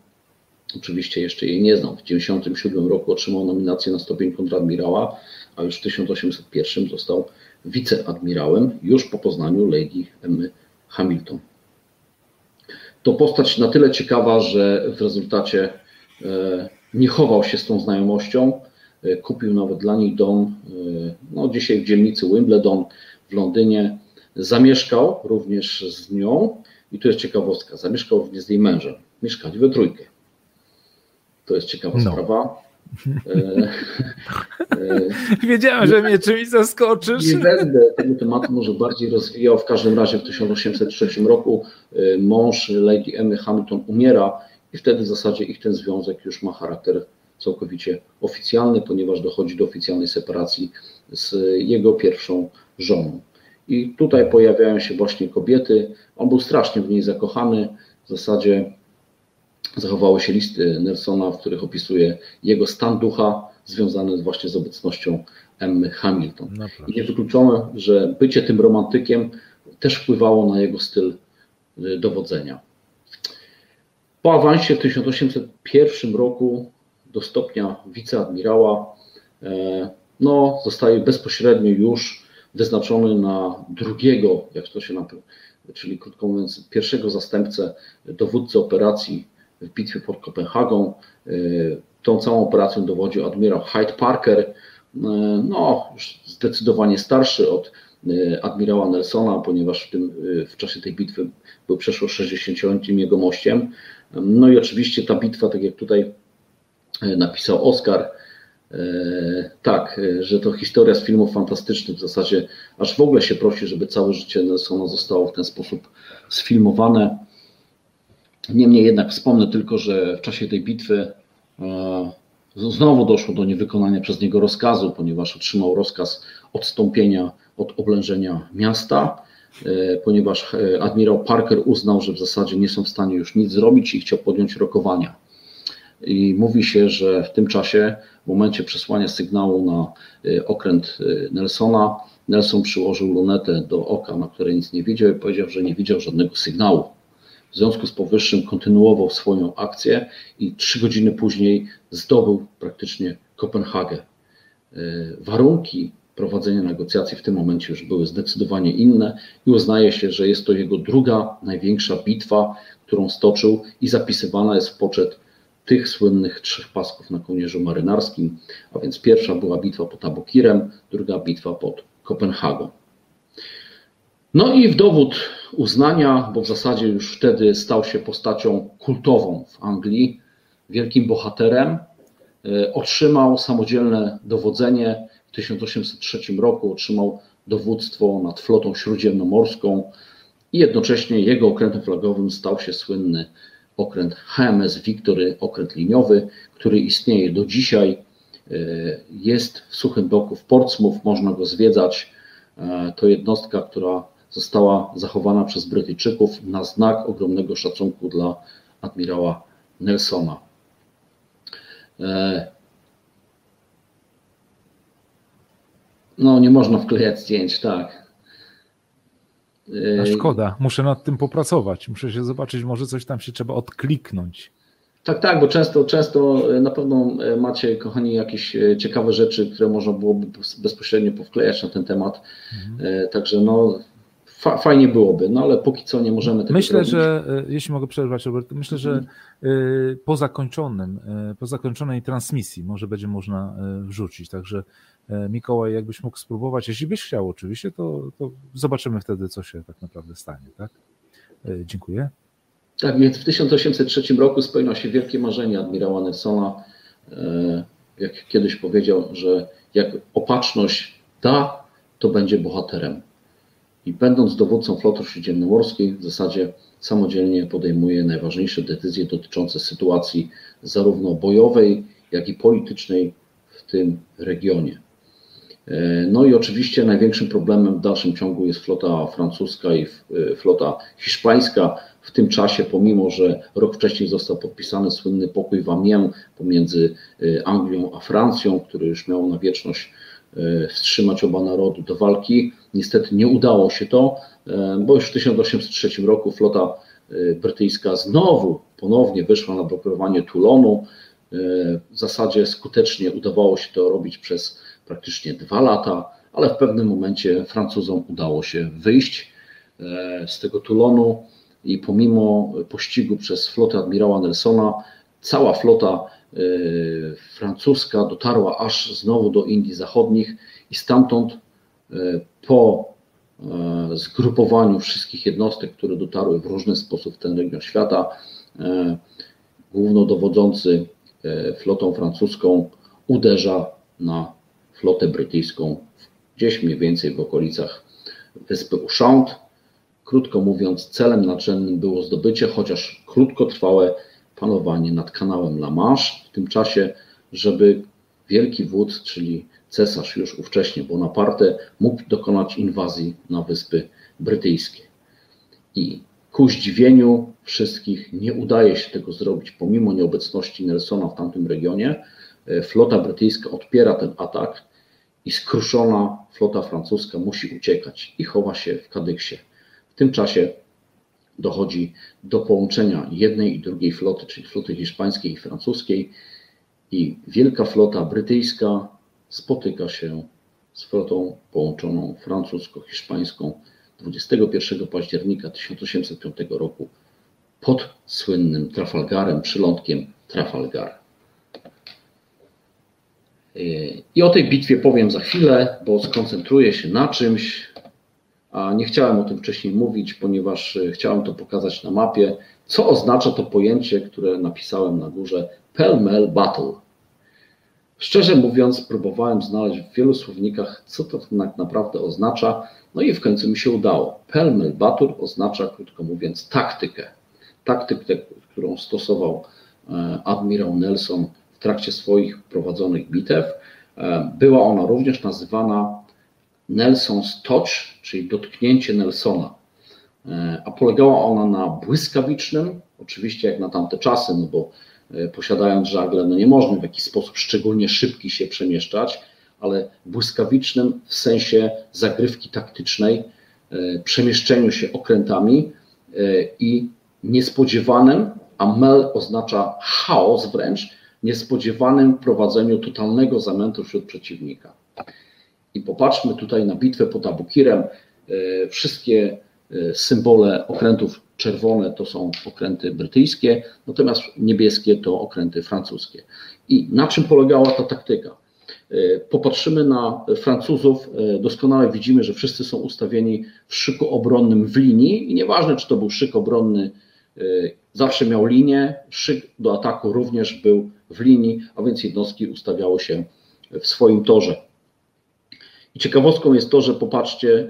oczywiście jeszcze jej nie znam, w 1997 roku otrzymał nominację na stopień kontradmirała, a już w 1801 został wiceadmirałem, już po poznaniu Lady Emmy Hamilton. To postać na tyle ciekawa, że w rezultacie e, nie chował się z tą znajomością, e, kupił nawet dla niej dom, e, no dzisiaj w dzielnicy Wimbledon w Londynie, zamieszkał również z nią i tu jest ciekawostka. Zamieszkał również z jej mężem. Mieszkali we trójkę. To jest ciekawa no. sprawa. E, e, <laughs> Wiedziałem, że mnie czymś zaskoczysz. Nie będę tego tematu może bardziej rozwijał. W każdym razie w 1803 roku e, mąż Lady Emmy Hamilton umiera i wtedy w zasadzie ich ten związek już ma charakter całkowicie oficjalny, ponieważ dochodzi do oficjalnej separacji z jego pierwszą żoną. I tutaj pojawiają się właśnie kobiety. On był strasznie w niej zakochany. W zasadzie zachowały się listy Nelsona, w których opisuje jego stan ducha związany właśnie z obecnością Emmy Hamilton. No I niewykluczone, że bycie tym romantykiem też wpływało na jego styl y, dowodzenia. Po awansie w 1801 roku do stopnia wiceadmirała no, zostaje bezpośrednio już wyznaczony na drugiego, jak to się nazywa, czyli krótko mówiąc, pierwszego zastępcę dowódcy operacji w bitwie pod Kopenhagą. Tą całą operacją dowodził admirał Hyde Parker, no, już zdecydowanie starszy od admirała Nelsona, ponieważ w, tym, w czasie tej bitwy był przeszło 60-letnim jego mościem. No i oczywiście ta bitwa, tak jak tutaj napisał Oscar, tak, że to historia z filmów fantastycznych w zasadzie aż w ogóle się prosi, żeby całe życie Nelsona zostało w ten sposób sfilmowane. Niemniej jednak wspomnę tylko, że w czasie tej bitwy znowu doszło do niewykonania przez niego rozkazu, ponieważ otrzymał rozkaz odstąpienia od oblężenia miasta, ponieważ admirał Parker uznał, że w zasadzie nie są w stanie już nic zrobić i chciał podjąć rokowania. I mówi się, że w tym czasie, w momencie przesłania sygnału na okręt Nelsona, Nelson przyłożył lunetę do oka, na które nic nie widział i powiedział, że nie widział żadnego sygnału. W związku z powyższym kontynuował swoją akcję i trzy godziny później zdobył praktycznie Kopenhagę. Warunki prowadzenia negocjacji w tym momencie już były zdecydowanie inne i uznaje się, że jest to jego druga największa bitwa, którą stoczył i zapisywana jest w poczet tych słynnych trzech pasków na kołnierzu marynarskim, a więc pierwsza była bitwa pod Abukirem, druga bitwa pod Kopenhagą. No i w dowód uznania, bo w zasadzie już wtedy stał się postacią kultową w Anglii, wielkim bohaterem, otrzymał samodzielne dowodzenie. W 1803 roku otrzymał dowództwo nad flotą śródziemnomorską i jednocześnie jego okrętem flagowym stał się słynny okręt HMS Victory, okręt liniowy, który istnieje do dzisiaj. Jest w Suchym Doku w Portsmouth, można go zwiedzać. To jednostka, która została zachowana przez Brytyjczyków na znak ogromnego szacunku dla admirała Nelsona. No, nie można wklejać zdjęć, tak. A szkoda, muszę nad tym popracować. Muszę się zobaczyć, może coś tam się trzeba odkliknąć. Tak, tak, bo często, często na pewno macie, kochani, jakieś ciekawe rzeczy, które można byłoby bezpośrednio powklejać na ten temat. Mhm. Także no, fajnie byłoby, no ale póki co nie możemy tego Myślę, robić. że, jeśli mogę przerwać, Robert, myślę, że mhm. po zakończonym, po zakończonej transmisji może będzie można wrzucić, także Mikołaj, jakbyś mógł spróbować, jeśli byś chciał oczywiście, to, to zobaczymy wtedy, co się tak naprawdę stanie, tak? Dziękuję. Tak, więc w 1803 roku spełniło się wielkie marzenie admirała Nelsona, jak kiedyś powiedział, że jak opatrzność da, to będzie bohaterem. I będąc dowódcą floty śródziemnomorskiej, w zasadzie samodzielnie podejmuje najważniejsze decyzje dotyczące sytuacji zarówno bojowej, jak i politycznej w tym regionie. No i oczywiście największym problemem w dalszym ciągu jest flota francuska i flota hiszpańska. W tym czasie, pomimo że rok wcześniej został podpisany słynny pokój w Amiens pomiędzy Anglią a Francją, który już miał na wieczność wstrzymać oba narody do walki, niestety nie udało się to, bo już w 1803 roku flota brytyjska znowu ponownie wyszła na blokowanie Toulonu. W zasadzie skutecznie udawało się to robić przez praktycznie dwa lata, ale w pewnym momencie Francuzom udało się wyjść z tego Toulonu i pomimo pościgu przez flotę admirała Nelsona, cała flota francuska dotarła aż znowu do Indii Zachodnich i stamtąd po zgrupowaniu wszystkich jednostek, które dotarły w różny sposób w ten region świata, głównodowodzący flotą francuską uderza na flotę brytyjską gdzieś mniej więcej w okolicach wyspy Ushant. Krótko mówiąc, celem naczelnym było zdobycie, chociaż krótkotrwałe panowanie nad kanałem La Manche. W tym czasie, żeby wielki wódz, czyli cesarz już ówcześnie Bonaparte, mógł dokonać inwazji na wyspy brytyjskie. I ku zdziwieniu wszystkich nie udaje się tego zrobić, pomimo nieobecności Nelsona w tamtym regionie. Flota brytyjska odpiera ten atak i skruszona flota francuska musi uciekać i chowa się w Kadyksie. W tym czasie dochodzi do połączenia jednej i drugiej floty, czyli floty hiszpańskiej i francuskiej, i wielka flota brytyjska spotyka się z flotą połączoną francusko-hiszpańską 21 października 1805 roku pod słynnym Trafalgarem, przylądkiem Trafalgar. I o tej bitwie powiem za chwilę, bo skoncentruję się na czymś, nie chciałem o tym wcześniej mówić, ponieważ chciałem to pokazać na mapie, co oznacza to pojęcie, które napisałem na górze Pell Mell Battle. Szczerze mówiąc, próbowałem znaleźć w wielu słownikach, co to tak naprawdę oznacza, no i w końcu mi się udało. Pell Mell Battle oznacza, krótko mówiąc, taktykę. Taktykę, którą stosował e, admirał Nelson w trakcie swoich prowadzonych bitew. E, była ona również nazywana Nelson's Touch, czyli dotknięcie Nelsona. E, a polegała ona na błyskawicznym, oczywiście jak na tamte czasy, no bo e, posiadając żagle, no nie można w jakiś sposób szczególnie szybki się przemieszczać, ale błyskawicznym w sensie zagrywki taktycznej, przemieszczeniu się okrętami i niespodziewanym, a mel oznacza chaos wręcz, niespodziewanym prowadzeniu totalnego zamętu wśród przeciwnika. I popatrzmy tutaj na bitwę pod Abukirem. E, wszystkie e, symbole okrętów czerwone to są okręty brytyjskie, natomiast niebieskie to okręty francuskie. I na czym polegała ta taktyka? E, popatrzymy na Francuzów, doskonale widzimy, że wszyscy są ustawieni w szyku obronnym w linii i nieważne, czy to był szyk obronny, zawsze miał linię, szyk do ataku również był w linii, a więc jednostki ustawiały się w swoim torze. I ciekawostką jest to, że popatrzcie, e,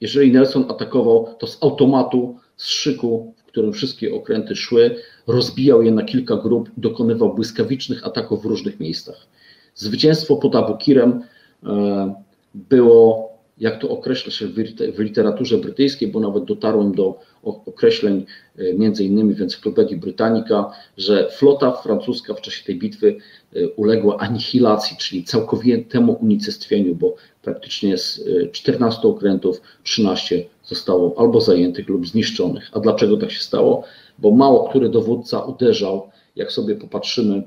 jeżeli Nelson atakował, to z automatu, z szyku, w którym wszystkie okręty szły, rozbijał je na kilka grup i dokonywał błyskawicznych ataków w różnych miejscach. Zwycięstwo pod Abukirem e, było jak to określa się w literaturze brytyjskiej, bo nawet dotarłem do określeń e, między innymi w Encyklopedii Britannica, że flota francuska w czasie tej bitwy e, uległa anihilacji, czyli całkowitemu unicestwieniu, bo praktycznie z 14 e, okrętów 13 zostało albo zajętych lub zniszczonych. A dlaczego tak się stało? Bo mało który dowódca uderzał, jak sobie popatrzymy,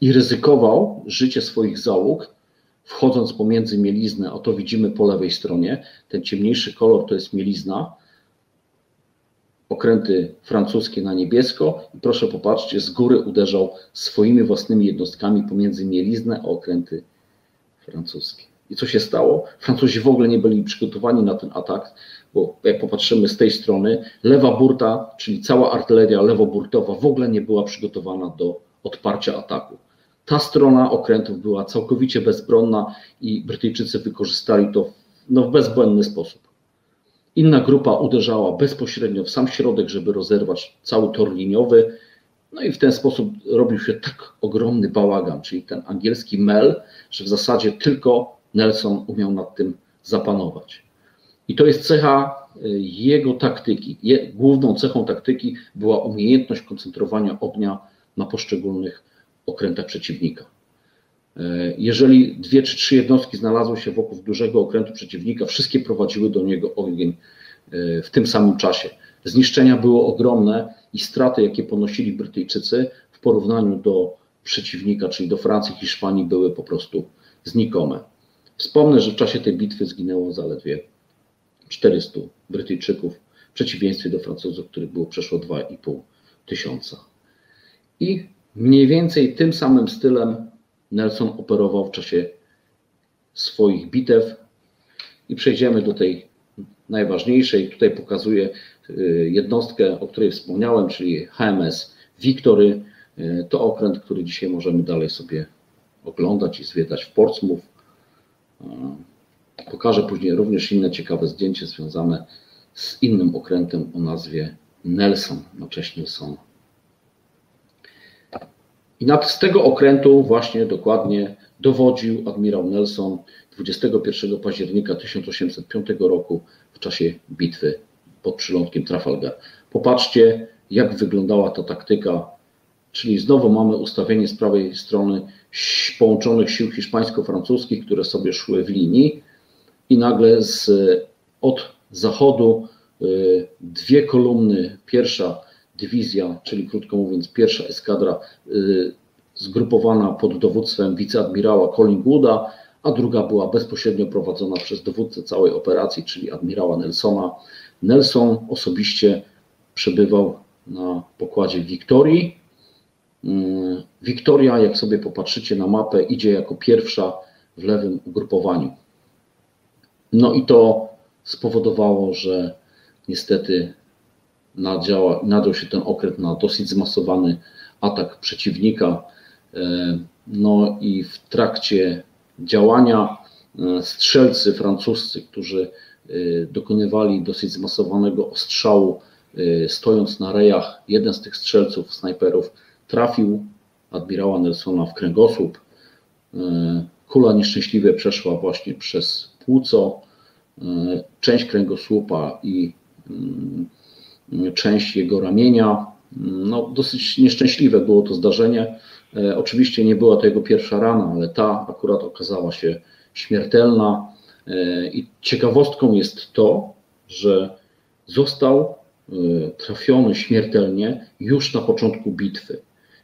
i ryzykował życie swoich załóg, wchodząc pomiędzy mieliznę, a to widzimy po lewej stronie, ten ciemniejszy kolor to jest mielizna, okręty francuskie na niebiesko i proszę popatrzcie, z góry uderzał swoimi własnymi jednostkami pomiędzy mieliznę a okręty francuskie. I co się stało? Francuzi w ogóle nie byli przygotowani na ten atak, bo jak popatrzymy z tej strony, lewa burta, czyli cała artyleria lewoburtowa w ogóle nie była przygotowana do odparcia ataku. Ta strona okrętów była całkowicie bezbronna i Brytyjczycy wykorzystali to no, w bezbłędny sposób. Inna grupa uderzała bezpośrednio w sam środek, żeby rozerwać cały tor liniowy, no i w ten sposób robił się tak ogromny bałagan, czyli ten angielski mel, że w zasadzie tylko Nelson umiał nad tym zapanować. I to jest cecha y, jego taktyki. Główną cechą taktyki była umiejętność koncentrowania ognia na poszczególnych okrętach przeciwnika. E, jeżeli dwie czy trzy jednostki znalazły się wokół dużego okrętu przeciwnika, wszystkie prowadziły do niego ogień e, w tym samym czasie. Zniszczenia były ogromne i straty, jakie ponosili Brytyjczycy w porównaniu do przeciwnika, czyli do Francji, Hiszpanii, były po prostu znikome. Wspomnę, że w czasie tej bitwy zginęło zaledwie 400 Brytyjczyków, w przeciwieństwie do Francuzów, których było przeszło 2,5 tysiąca. I Mniej więcej tym samym stylem Nelson operował w czasie swoich bitew. I przejdziemy do tej najważniejszej. Tutaj pokazuję y, jednostkę, o której wspomniałem, czyli HMS Victory. Y, to okręt, który dzisiaj możemy dalej sobie oglądać i zwiedzać w Portsmouth. Y, pokażę później również inne ciekawe zdjęcie związane z innym okrętem o nazwie Nelson, na cześć Nelsona. I nad, z tego okrętu właśnie dokładnie dowodził admirał Nelson 21 października 1805 roku w czasie bitwy pod przylądkiem Trafalgar. Popatrzcie, jak wyglądała ta taktyka, czyli znowu mamy ustawienie z prawej strony połączonych sił hiszpańsko-francuskich, które sobie szły w linii i nagle z, od zachodu y, dwie kolumny, pierwsza dywizja, czyli krótko mówiąc pierwsza eskadra y, zgrupowana pod dowództwem wiceadmirała Collingwooda, a druga była bezpośrednio prowadzona przez dowódcę całej operacji, czyli admirała Nelsona. Nelson osobiście przebywał na pokładzie Wiktorii. Wiktoria, jak sobie popatrzycie na mapę, idzie jako pierwsza w lewym ugrupowaniu. No i to spowodowało, że niestety nadziała, nadział się ten okręt na dosyć zmasowany atak przeciwnika. E, no i w trakcie działania e, strzelcy francuscy, którzy e, dokonywali dosyć zmasowanego ostrzału, stojąc na rejach, jeden z tych strzelców, snajperów, trafił admirała Nelsona w kręgosłup. Kula nieszczęśliwie przeszła właśnie przez płuco, część kręgosłupa i mm, część jego ramienia. No, dosyć nieszczęśliwe było to zdarzenie. E, oczywiście nie była to jego pierwsza rana, ale ta akurat okazała się śmiertelna. E, I ciekawostką jest to, że został e, trafiony śmiertelnie już na początku bitwy.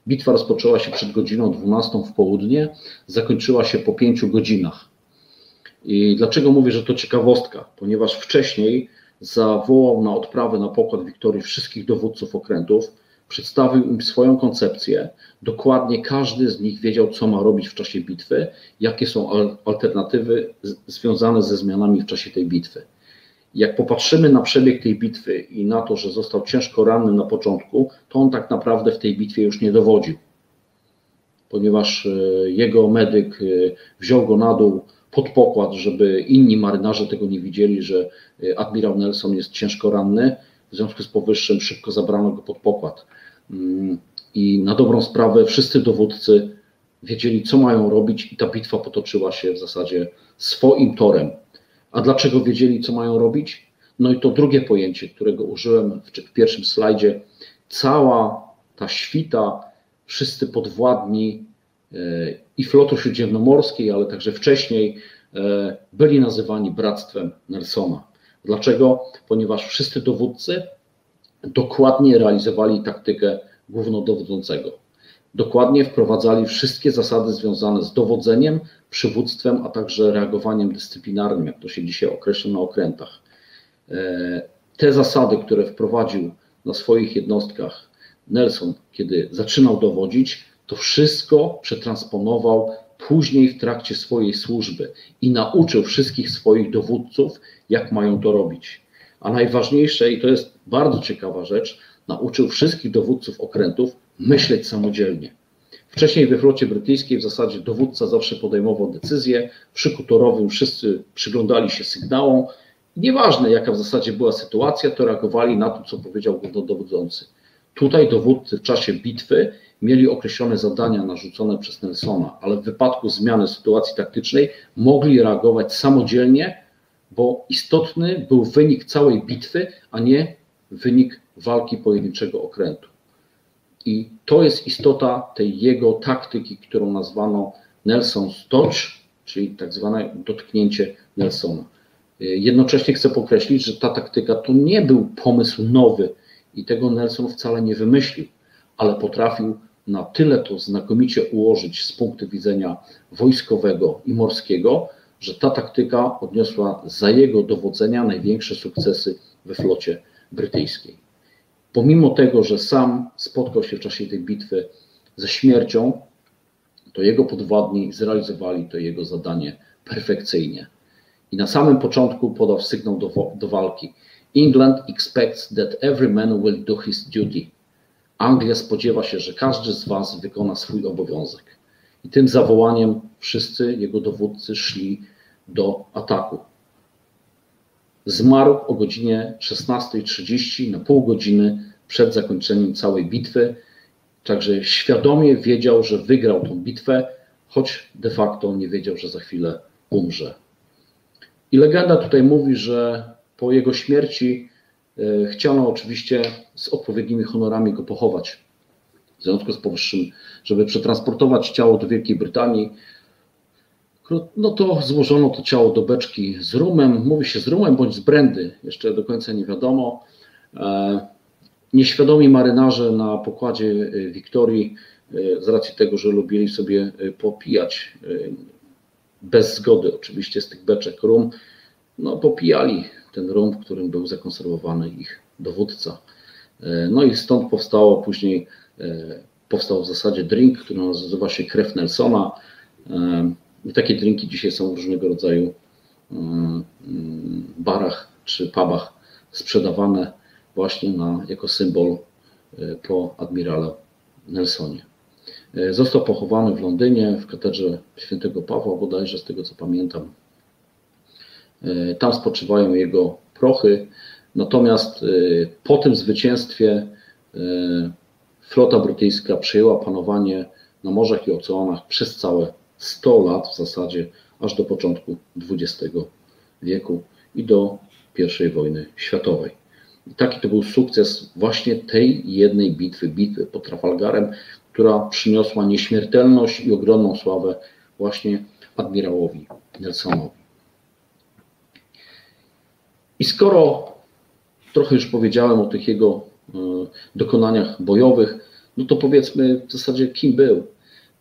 Bitwa rozpoczęła się przed godziną 12 w południe, zakończyła się po 5 godzinach. I dlaczego mówię, że to ciekawostka? Ponieważ wcześniej zawołał na odprawę na pokład Wiktorii wszystkich dowódców okrętów, przedstawił im swoją koncepcję. Dokładnie każdy z nich wiedział, co ma robić w czasie bitwy, jakie są alternatywy związane ze zmianami w czasie tej bitwy. Jak popatrzymy na przebieg tej bitwy i na to, że został ciężko ranny na początku, to on tak naprawdę w tej bitwie już nie dowodził, ponieważ e, jego medyk e, wziął go na dół pod pokład, żeby inni marynarze tego nie widzieli, że y, admirał Nelson jest ciężko ranny. W związku z powyższym szybko zabrano go pod pokład. Mm, I na dobrą sprawę wszyscy dowódcy wiedzieli, co mają robić, i ta bitwa potoczyła się w zasadzie swoim torem. A dlaczego wiedzieli, co mają robić? No i to drugie pojęcie, którego użyłem w pierwszym slajdzie. Cała ta świta, wszyscy podwładni i floty śródziemnomorskiej, ale także wcześniej e, byli nazywani bractwem Nelsona. Dlaczego? Ponieważ wszyscy dowódcy dokładnie realizowali taktykę głównodowodzącego. Dokładnie wprowadzali wszystkie zasady związane z dowodzeniem, przywództwem, a także reagowaniem dyscyplinarnym, jak to się dzisiaj określa na okrętach. E, te zasady, które wprowadził na swoich jednostkach Nelson, kiedy zaczynał dowodzić, to wszystko przetransponował później w trakcie swojej służby i nauczył wszystkich swoich dowódców, jak mają to robić. A najważniejsze, i to jest bardzo ciekawa rzecz, nauczył wszystkich dowódców okrętów myśleć samodzielnie. Wcześniej we flocie brytyjskiej w zasadzie dowódca zawsze podejmował decyzję, przy kutorowym wszyscy przyglądali się sygnałom. Nieważne jaka w zasadzie była sytuacja, to reagowali na to, co powiedział głównodowodzący. Tutaj dowódcy w czasie bitwy mieli określone zadania narzucone przez Nelsona, ale w wypadku zmiany sytuacji taktycznej mogli reagować samodzielnie, bo istotny był wynik całej bitwy, a nie wynik walki pojedynczego okrętu. I to jest istota tej jego taktyki, którą nazwano Nelson's Touch, czyli tak zwane dotknięcie Nelsona. Jednocześnie chcę podkreślić, że ta taktyka to nie był pomysł nowy i tego Nelson wcale nie wymyślił, ale potrafił na tyle to znakomicie ułożyć z punktu widzenia wojskowego i morskiego, że ta taktyka odniosła za jego dowodzenia największe sukcesy we flocie brytyjskiej. Pomimo tego, że sam spotkał się w czasie tej bitwy ze śmiercią, to jego podwładni zrealizowali to jego zadanie perfekcyjnie. I na samym początku podał sygnał do, do walki. England expects that every man will do his duty. Anglia spodziewa się, że każdy z Was wykona swój obowiązek. I tym zawołaniem wszyscy jego dowódcy szli do ataku. Zmarł o godzinie 16.30 na pół godziny przed zakończeniem całej bitwy, także świadomie wiedział, że wygrał tę bitwę, choć de facto nie wiedział, że za chwilę umrze. I legenda tutaj mówi, że po jego śmierci chciano oczywiście z odpowiednimi honorami go pochować. W związku z powyższym, żeby przetransportować ciało do Wielkiej Brytanii, no to złożono to ciało do beczki z rumem, mówi się z rumem bądź z brandy, jeszcze do końca nie wiadomo. E, nieświadomi marynarze na pokładzie e, Wiktorii z racji tego, że lubili sobie popijać bez zgody oczywiście z tych beczek rum, no popijali ten rum, w którym był zakonserwowany ich dowódca. No i stąd powstało później, powstał w zasadzie drink, który nazywa się krew Nelsona. I takie drinki dzisiaj są w różnego rodzaju barach czy pubach sprzedawane właśnie na, jako symbol e, po admirale Nelsonie. E, został pochowany w Londynie w katedrze świętego Pawła, bodajże z tego co pamiętam. E, tam spoczywają jego prochy. Natomiast po tym zwycięstwie flota brytyjska przejęła panowanie na morzach i oceanach przez całe 100 lat w zasadzie, aż do początku XX wieku i do I wojny światowej. I taki to był sukces właśnie tej jednej bitwy, bitwy pod Trafalgarem, która przyniosła nieśmiertelność i ogromną sławę właśnie admirałowi Nelsonowi. I skoro trochę już powiedziałem o tych jego e, dokonaniach bojowych, no to powiedzmy w zasadzie kim był.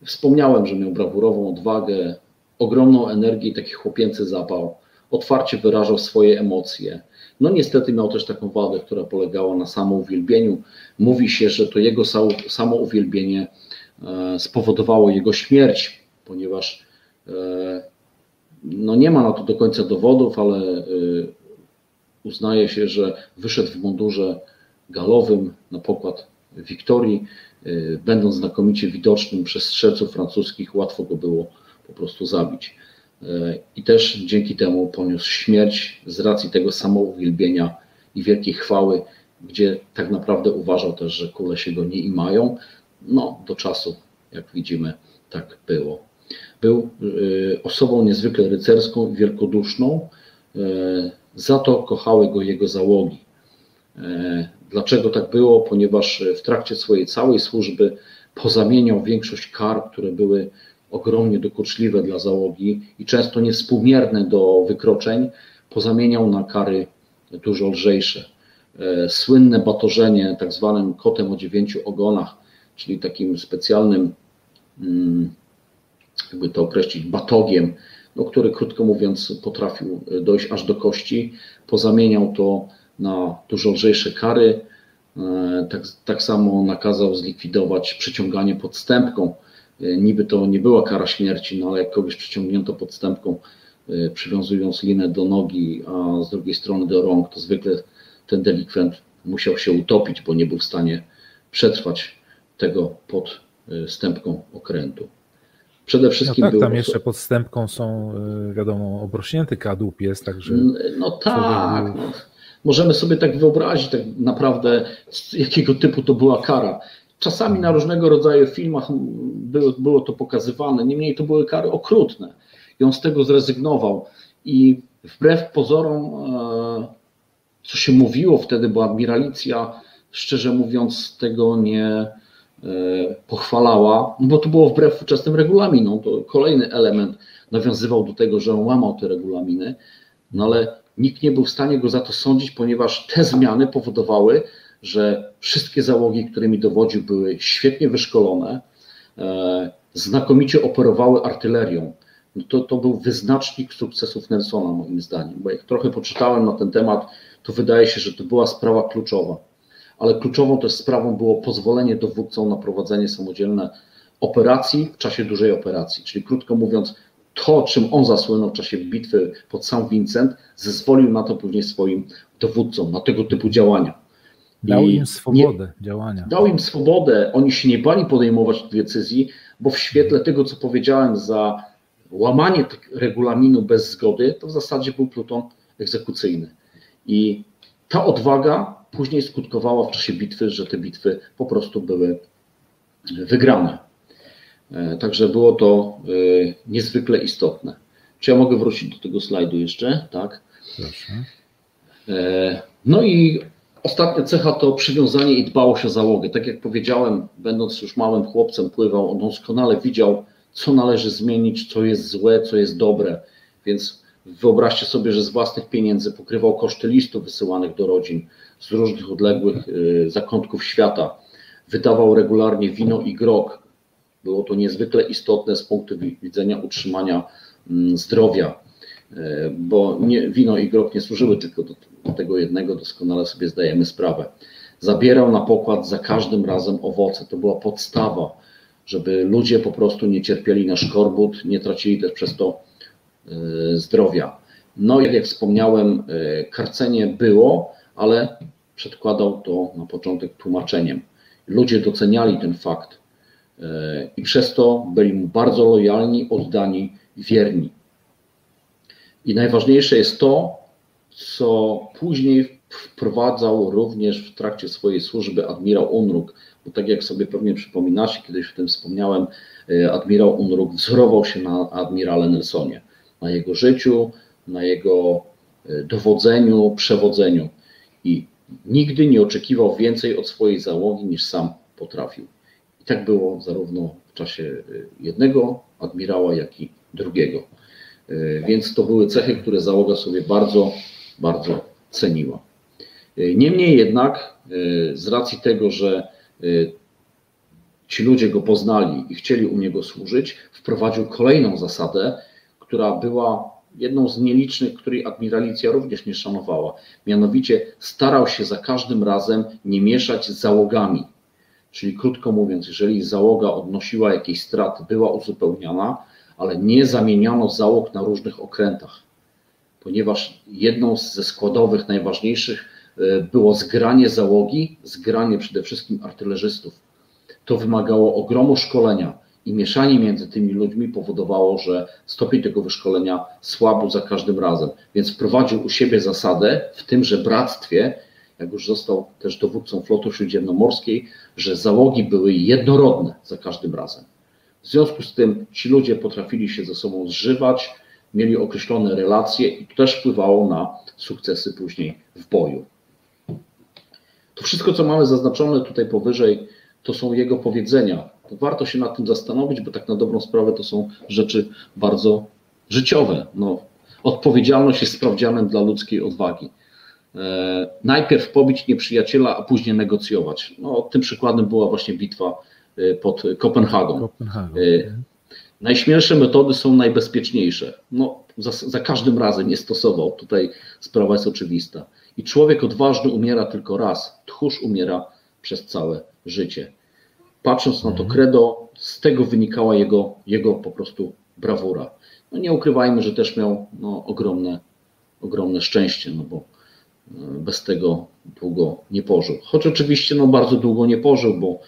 Wspomniałem, że miał brawurową odwagę, ogromną energię i taki chłopięcy zapał. Otwarcie wyrażał swoje emocje. No niestety miał też taką wadę, która polegała na samouwielbieniu. Mówi się, że to jego samouwielbienie e, spowodowało jego śmierć, ponieważ e, no nie ma na to do końca dowodów, ale uznaje się, że wyszedł w mundurze galowym na pokład Wiktorii, będąc znakomicie widocznym przez strzelców francuskich, łatwo go było po prostu zabić. I też dzięki temu poniósł śmierć z racji tego samouwielbienia i wielkiej chwały, gdzie tak naprawdę uważał też, że kule się go nie imają. No, do czasu, jak widzimy, tak było. Był y, osobą niezwykle rycerską i wielkoduszną, y, za to kochały go jego załogi. Y, dlaczego tak było? Ponieważ w trakcie swojej całej służby pozamieniał większość kar, które były ogromnie dokuczliwe dla załogi i często niewspółmierne do wykroczeń, pozamieniał na kary dużo lżejsze. E, słynne batorzenie tak zwanym kotem o dziewięciu ogonach, czyli takim specjalnym, mm, jakby to określić, batogiem, no, który krótko mówiąc potrafił dojść aż do kości, pozamieniał to na dużo lżejsze kary. E, tak, tak samo nakazał zlikwidować przyciąganie podstępką, E, niby to nie była kara śmierci, no ale jak kogoś przyciągnięto podstępką, przywiązując linę do nogi, a z drugiej strony do rąk, to zwykle ten delikwent musiał się utopić, bo nie był w stanie przetrwać tego pod stępką okrętu. Przede wszystkim no tak, tam jeszcze pod stępką są, wiadomo, obrośnięty kadłub jest, także... No tak, no, możemy sobie tak wyobrazić tak naprawdę, jakiego typu to była kara. Czasami na różnego rodzaju filmach było, było to pokazywane, niemniej to były kary okrutne. I on z tego zrezygnował. I wbrew pozorom, e, co się mówiło wtedy, bo admiralicja, szczerze mówiąc, tego nie e, pochwalała, bo to było wbrew ówczesnym regulaminom. To kolejny element nawiązywał do tego, że on łamał te regulaminy, no ale nikt nie był w stanie go za to sądzić, ponieważ te zmiany powodowały, że wszystkie załogi, którymi dowodził, były świetnie wyszkolone, e, znakomicie operowały artylerią. No to, to był wyznacznik sukcesów Nelsona, moim zdaniem, bo jak trochę poczytałem na ten temat, to wydaje się, że to była sprawa kluczowa. Ale kluczową też sprawą było pozwolenie dowódcom na prowadzenie samodzielne operacji w czasie dużej operacji. Czyli krótko mówiąc, to, czym on zasłynął w czasie bitwy pod Sam Vincent, zezwolił na to później swoim dowódcom, na tego typu działania. Dał im swobodę nie, działania. Dał im swobodę, oni się nie bali podejmować decyzji, bo w świetle tego, co powiedziałem, za łamanie regulaminu bez zgody, to w zasadzie był pluton egzekucyjny. I ta odwaga później skutkowała w czasie bitwy, że te bitwy po prostu były wygrane. E, także było to e, niezwykle istotne. Czy ja mogę wrócić do tego slajdu jeszcze? Tak. Proszę. E, no i Ostatnia cecha to przywiązanie i dbałość o załogę. Tak jak powiedziałem, będąc już małym chłopcem, pływał, on doskonale widział, co należy zmienić, co jest złe, co jest dobre. Więc wyobraźcie sobie, że z własnych pieniędzy pokrywał koszty listów wysyłanych do rodzin z różnych odległych y, zakątków świata. Wydawał regularnie wino i grog Było to niezwykle istotne z punktu widzenia utrzymania mm, zdrowia, e, bo nie, wino i grog nie służyły tylko do, tego jednego, doskonale sobie zdajemy sprawę. Zabierał na pokład za każdym razem owoce. To była podstawa, żeby ludzie po prostu nie cierpieli na szkorbut, nie tracili też przez to e, zdrowia. No jak wspomniałem, karcenie było, ale przedkładał to na początek tłumaczeniem. Ludzie doceniali ten fakt e, i przez to byli mu bardzo lojalni, oddani, wierni. I najważniejsze jest to, co później wprowadzał również w trakcie swojej służby admirał Unruk, bo tak jak sobie pewnie przypominacie, kiedyś o tym wspomniałem, e, admirał Unruk wzorował się na admirale Nelsonie, na jego życiu, na jego e, dowodzeniu, przewodzeniu i nigdy nie oczekiwał więcej od swojej załogi niż sam potrafił. I tak było zarówno w czasie e, jednego admirała, jak i drugiego. Więc to były cechy, które załoga sobie bardzo, bardzo ceniła. Niemniej jednak, z racji tego, że Y, ci ludzie go poznali i chcieli u niego służyć, wprowadził kolejną zasadę, która była jedną z nielicznych, której admiralicja również nie szanowała. Mianowicie starał się za każdym razem nie mieszać z załogami. Czyli krótko mówiąc, jeżeli załoga odnosiła jakieś straty, była uzupełniana, ale nie zamieniano załóg na różnych okrętach, ponieważ jedną ze składowych najważniejszych E, było zgranie załogi, zgranie przede wszystkim artylerzystów. To wymagało ogromu szkolenia i mieszanie między tymi ludźmi powodowało, że stopień tego wyszkolenia słabł za każdym razem. Więc wprowadził u siebie zasadę w tymże bractwie, jak już został też dowódcą floty śródziemnomorskiej, że załogi były jednorodne za każdym razem. W związku z tym ci ludzie potrafili się ze sobą zżywać, mieli określone relacje i to też wpływało na sukcesy później w boju. To wszystko, co mamy zaznaczone tutaj powyżej, to są jego powiedzenia. To warto się nad tym zastanowić, bo tak na dobrą sprawę to są rzeczy bardzo życiowe. No, odpowiedzialność jest sprawdzianem dla ludzkiej odwagi. E, najpierw pobić nieprzyjaciela, a później negocjować. No, tym przykładem była właśnie bitwa e, pod Kopenhagą. Kopenhagą. E, najśmielsze metody są najbezpieczniejsze. No, za, za każdym razem je stosował. Tutaj sprawa jest oczywista. I człowiek odważny umiera tylko raz, tchórz umiera przez całe życie. Patrząc na to mhm. credo, z tego wynikała jego, jego po prostu brawura. No nie ukrywajmy, że też miał no, ogromne, ogromne szczęście, no bo e, bez tego długo nie pożył. Choć oczywiście no, bardzo długo nie pożył, bo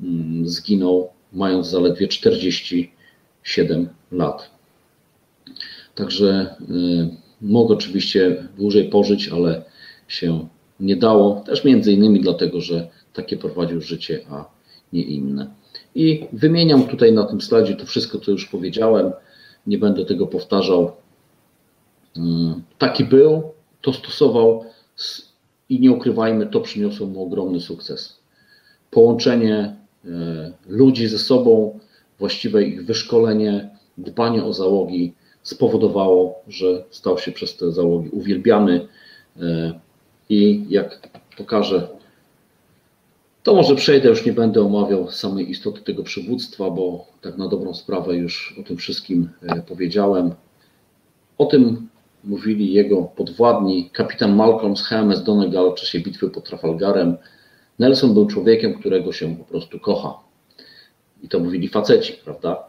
mm, zginął mając zaledwie 47 lat. Także y, mógł oczywiście dłużej pożyć, ale się nie dało, też między innymi dlatego, że takie prowadził życie, a nie inne. I wymieniam tutaj na tym slajdzie to wszystko, co już powiedziałem, nie będę tego powtarzał. Mm, taki był, to stosował i nie ukrywajmy, to przyniosło mu ogromny sukces. Połączenie e, ludzi ze sobą, właściwe ich wyszkolenie, dbanie o załogi spowodowało, że stał się przez te załogi uwielbiany e, i jak pokażę, to może przejdę, już nie będę omawiał samej istoty tego przywództwa, bo tak na dobrą sprawę już o tym wszystkim e, powiedziałem. O tym mówili jego podwładni, kapitan Malcolm z HMS Donegal w czasie bitwy pod Trafalgarem. Nelson był człowiekiem, którego się po prostu kocha. I to mówili faceci, prawda?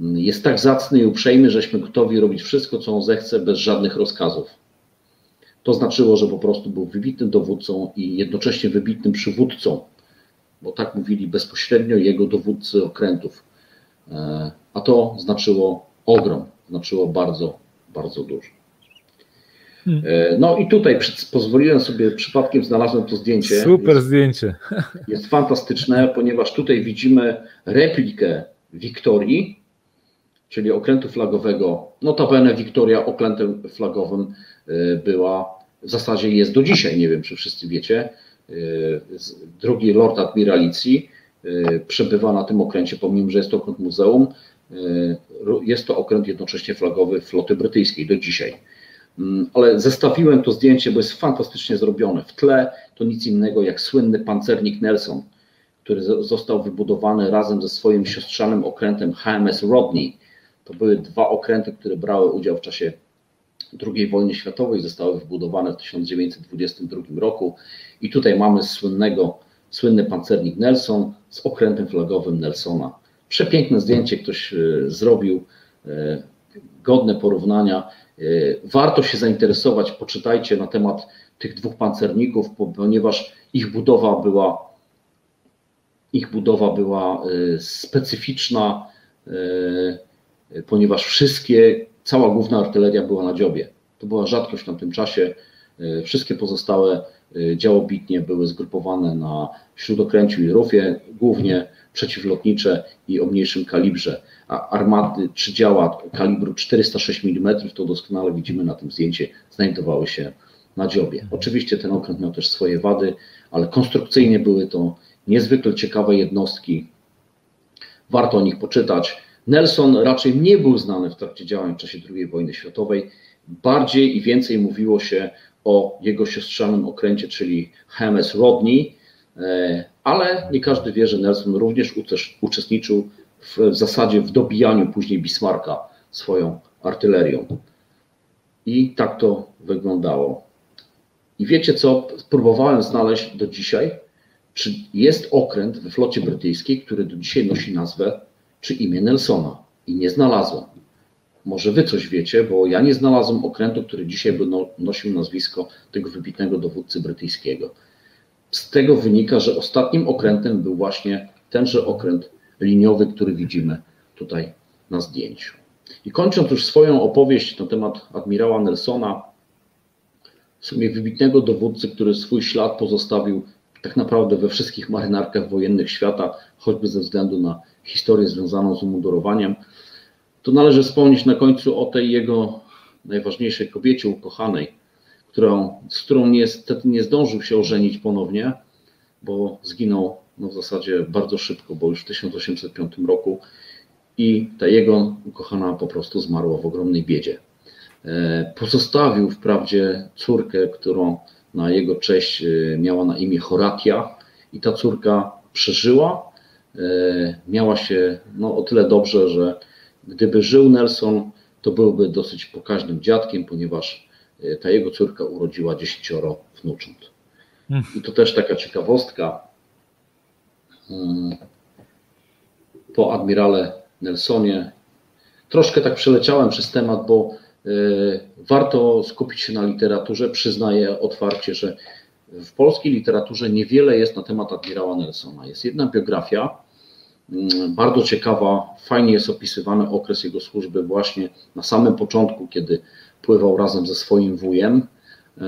Jest tak zacny i uprzejmy, żeśmy gotowi robić wszystko, co on zechce, bez żadnych rozkazów. To znaczyło, że po prostu był wybitnym dowódcą i jednocześnie wybitnym przywódcą, bo tak mówili bezpośrednio jego dowódcy okrętów. E, a to znaczyło ogrom, znaczyło bardzo, bardzo dużo. Hmm. E, no i tutaj pozwoliłem sobie, przypadkiem znalazłem to zdjęcie. Super jest, zdjęcie. <laughs> Jest fantastyczne, ponieważ tutaj widzimy replikę Wiktorii, czyli okrętu flagowego. Notabene Wiktoria okrętem flagowym e, była w zasadzie jest do dzisiaj, nie wiem czy wszyscy wiecie, drugi Lord Admiralicji y, przebywa na tym okręcie, pomimo, że jest to okręt muzeum, y, jest to okręt jednocześnie flagowy floty brytyjskiej do dzisiaj. Mm, ale zestawiłem to zdjęcie, bo jest fantastycznie zrobione. W tle to nic innego jak słynny pancernik Nelson, który został wybudowany razem ze swoim siostrzanym okrętem HMS Rodney. To były dwa okręty, które brały udział w czasie II wojny światowej, zostały wybudowane w 1922 roku i tutaj mamy słynnego, słynny pancernik Nelson z okrętem flagowym Nelsona. Przepiękne zdjęcie ktoś e, zrobił, e, godne porównania. E, warto się zainteresować, poczytajcie na temat tych dwóch pancerników, ponieważ ich budowa była ich budowa była specyficzna, ponieważ wszystkie, cała główna artyleria była na dziobie. To była rzadkość w tamtym czasie. Wszystkie pozostałe działobitnie były zgrupowane na śródokręciu i rufie, głównie przeciwlotnicze i o mniejszym kalibrze. A armaty czy działa kalibru 406 mm, to doskonale widzimy na tym zdjęciu, znajdowały się na dziobie. Oczywiście ten okręt miał też swoje wady, ale konstrukcyjnie były to niezwykle ciekawe jednostki. Warto o nich poczytać. Nelson raczej nie był znany w trakcie działań w czasie II wojny światowej. Bardziej i więcej mówiło się o jego siostrzanym okręcie, czyli HMS Rodney, e, ale nie każdy wie, że Nelson również uczestniczył w, w zasadzie w dobijaniu później Bismarcka swoją artylerią. I tak to wyglądało. I wiecie co? Próbowałem znaleźć do dzisiaj, czy jest okręt we flocie brytyjskiej, który do dzisiaj nosi nazwę czy imię Nelsona. I nie znalazłem. Może wy coś wiecie, bo ja nie znalazłem okrętu, który dzisiaj by no, nosił nazwisko tego wybitnego dowódcy brytyjskiego. Z tego wynika, że ostatnim okrętem był właśnie tenże okręt liniowy, który widzimy tutaj na zdjęciu. I kończąc już swoją opowieść na temat admirała Nelsona, w sumie wybitnego dowódcy, który swój ślad pozostawił tak naprawdę we wszystkich marynarkach wojennych świata, choćby ze względu na historię związaną z umundurowaniem, to należy wspomnieć na końcu o tej jego najważniejszej kobiecie ukochanej, którą, z którą niestety nie zdążył się ożenić ponownie, bo zginął no w zasadzie bardzo szybko, bo już w 1805 roku i ta jego ukochana po prostu zmarła w ogromnej biedzie. E, pozostawił wprawdzie córkę, którą na jego cześć e, miała na imię Horatia i ta córka przeżyła. E, miała się no, o tyle dobrze, że gdyby żył Nelson, to byłby dosyć pokaźnym dziadkiem, ponieważ ta jego córka urodziła dziesięcioro wnucząt. Hmm. I to też taka ciekawostka. Po admirale Nelsonie troszkę tak przeleciałem przez temat, bo warto skupić się na literaturze. Przyznaję otwarcie, że w polskiej literaturze niewiele jest na temat admirała Nelsona. Jest jedna biografia, mm, bardzo ciekawa, fajnie jest opisywany okres jego służby właśnie na samym początku, kiedy pływał razem ze swoim wujem. Y,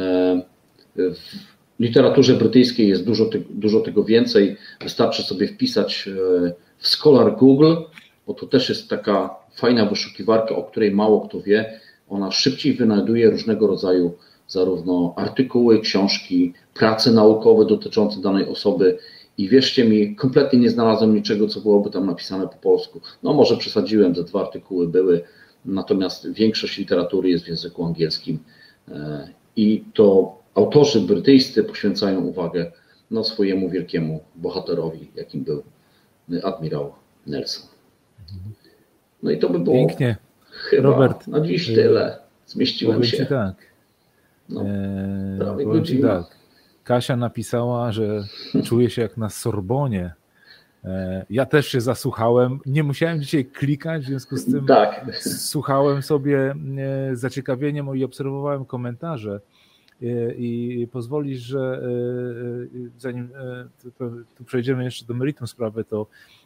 w literaturze brytyjskiej jest dużo, dużo tego więcej. Wystarczy sobie wpisać y, w Scholar Google, bo to też jest taka fajna wyszukiwarka, o której mało kto wie ona szybciej wynajduje różnego rodzaju zarówno artykuły, książki, prace naukowe dotyczące danej osoby i wierzcie mi, kompletnie nie znalazłem niczego, co byłoby tam napisane po polsku. No może przesadziłem, że dwa artykuły były, natomiast większość literatury jest w języku angielskim e, i to autorzy brytyjscy poświęcają uwagę no, swojemu wielkiemu bohaterowi, jakim był admirał Nelson. No i to by było Pięknie. Chyba Robert, na dziś tyle. Zmieściłem się. tak. No, eee, tak. Kasia napisała, że czuje się jak na Sorbonie. Eee, ja też się zasłuchałem. Nie musiałem dzisiaj klikać, w związku z tym tak. słuchałem sobie e, z zaciekawieniem i obserwowałem komentarze. E, I pozwolisz, że e, zanim tu przejdziemy jeszcze do meritum sprawy, to E,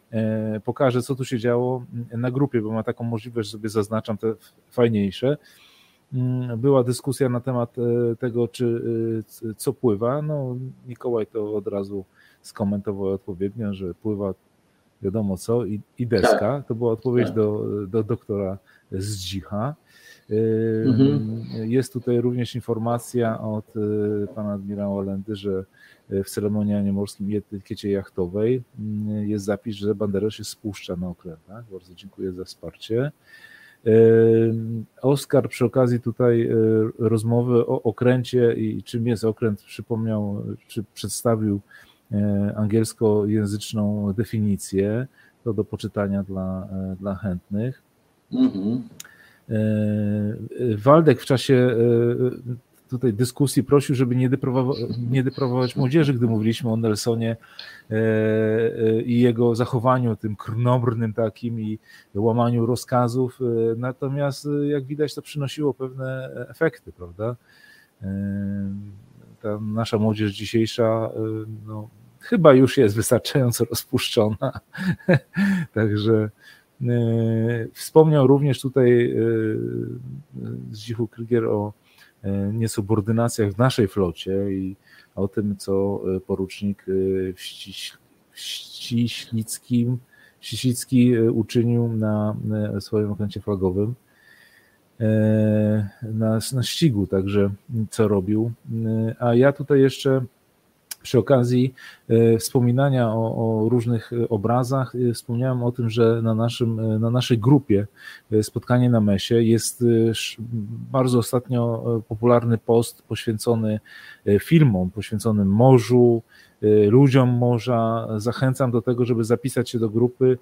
pokażę, co tu się działo na grupie, bo ma taką możliwość, sobie zaznaczam te fajniejsze. Mm, była dyskusja na temat e, tego, czy e, co pływa. No, Mikołaj to od razu skomentował odpowiednio, że pływa wiadomo co i, i deska. Tak. To była odpowiedź tak. do, do doktora Zdzicha. Mhm. Jest tutaj również informacja od pana admirała Lendy, że w ceremonialnie morskim i etykiecie jachtowej mm, jest zapis, że Banderas się spuszcza na okrętach. Bardzo dziękuję za wsparcie. Oskar przy okazji tutaj e, rozmowy o okręcie i czym jest okręt przypomniał, czy przedstawił angielskojęzyczną definicję, to do poczytania dla, dla chętnych. Mhm. Waldek w czasie tutaj dyskusji prosił, żeby nie, deprawować, nie deprawować młodzieży, gdy mówiliśmy o Nelsonie e, e, i jego zachowaniu tym krnobrnym takim i łamaniu rozkazów. E, natomiast jak widać to przynosiło pewne efekty, prawda? Ta nasza młodzież dzisiejsza no, chyba już jest wystarczająco rozpuszczona. <laughs> Także wspomniał również tutaj Zdzichu Krygier o niesubordynacjach w naszej flocie i o tym, co e, porucznik e, Ściślickim, Ściślicki uczynił na swoim okręcie flagowym na, na ścigu, także co robił. A ja tutaj jeszcze przy okazji e, wspominania o, o, różnych obrazach e, wspomniałem o tym, że na, naszym, e, na naszej grupie spotkanie na mesie jest bardzo ostatnio popularny post poświęcony filmom, poświęconym morzu, ludziom morza. Zachęcam do tego, żeby zapisać się do grupy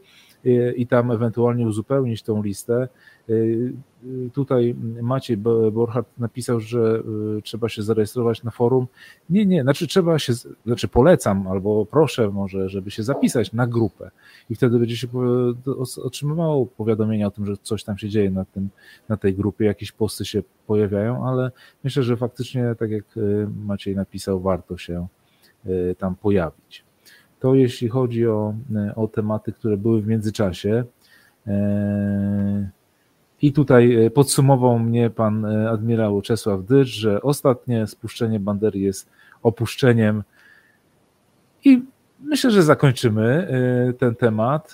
i tam ewentualnie uzupełnić tą listę. Y, y, tutaj Maciej Borchardt napisał, że y, trzeba się zarejestrować na forum. Nie, nie, znaczy trzeba się, znaczy polecam albo proszę może, żeby się zapisać na grupę i wtedy będzie się otrzymywało powiadomienia o tym, że coś tam się dzieje na, tym, na tej grupie, jakieś posty się pojawiają, ale myślę, że faktycznie, tak jak Maciej napisał, warto się tam pojawić. To jeśli chodzi o, o tematy, które były w międzyczasie. E, I tutaj podsumował mnie pan admirał Czesław Dycz, że ostatnie spuszczenie bandery jest opuszczeniem. I myślę, że zakończymy ten temat,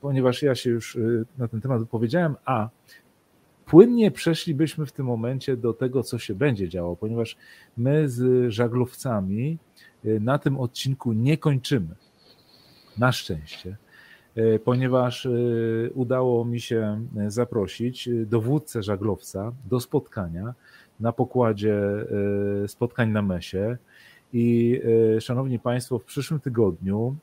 ponieważ ja się już na ten temat wypowiedziałem, a płynnie przeszlibyśmy w tym momencie do tego, co się będzie działo, ponieważ my z żaglowcami na tym odcinku nie kończymy. Na szczęście, e, ponieważ e, udało mi się zaprosić dowódcę żaglowca do spotkania na pokładzie e, spotkań na Mesie. I szanowni Państwo, w przyszłym tygodniu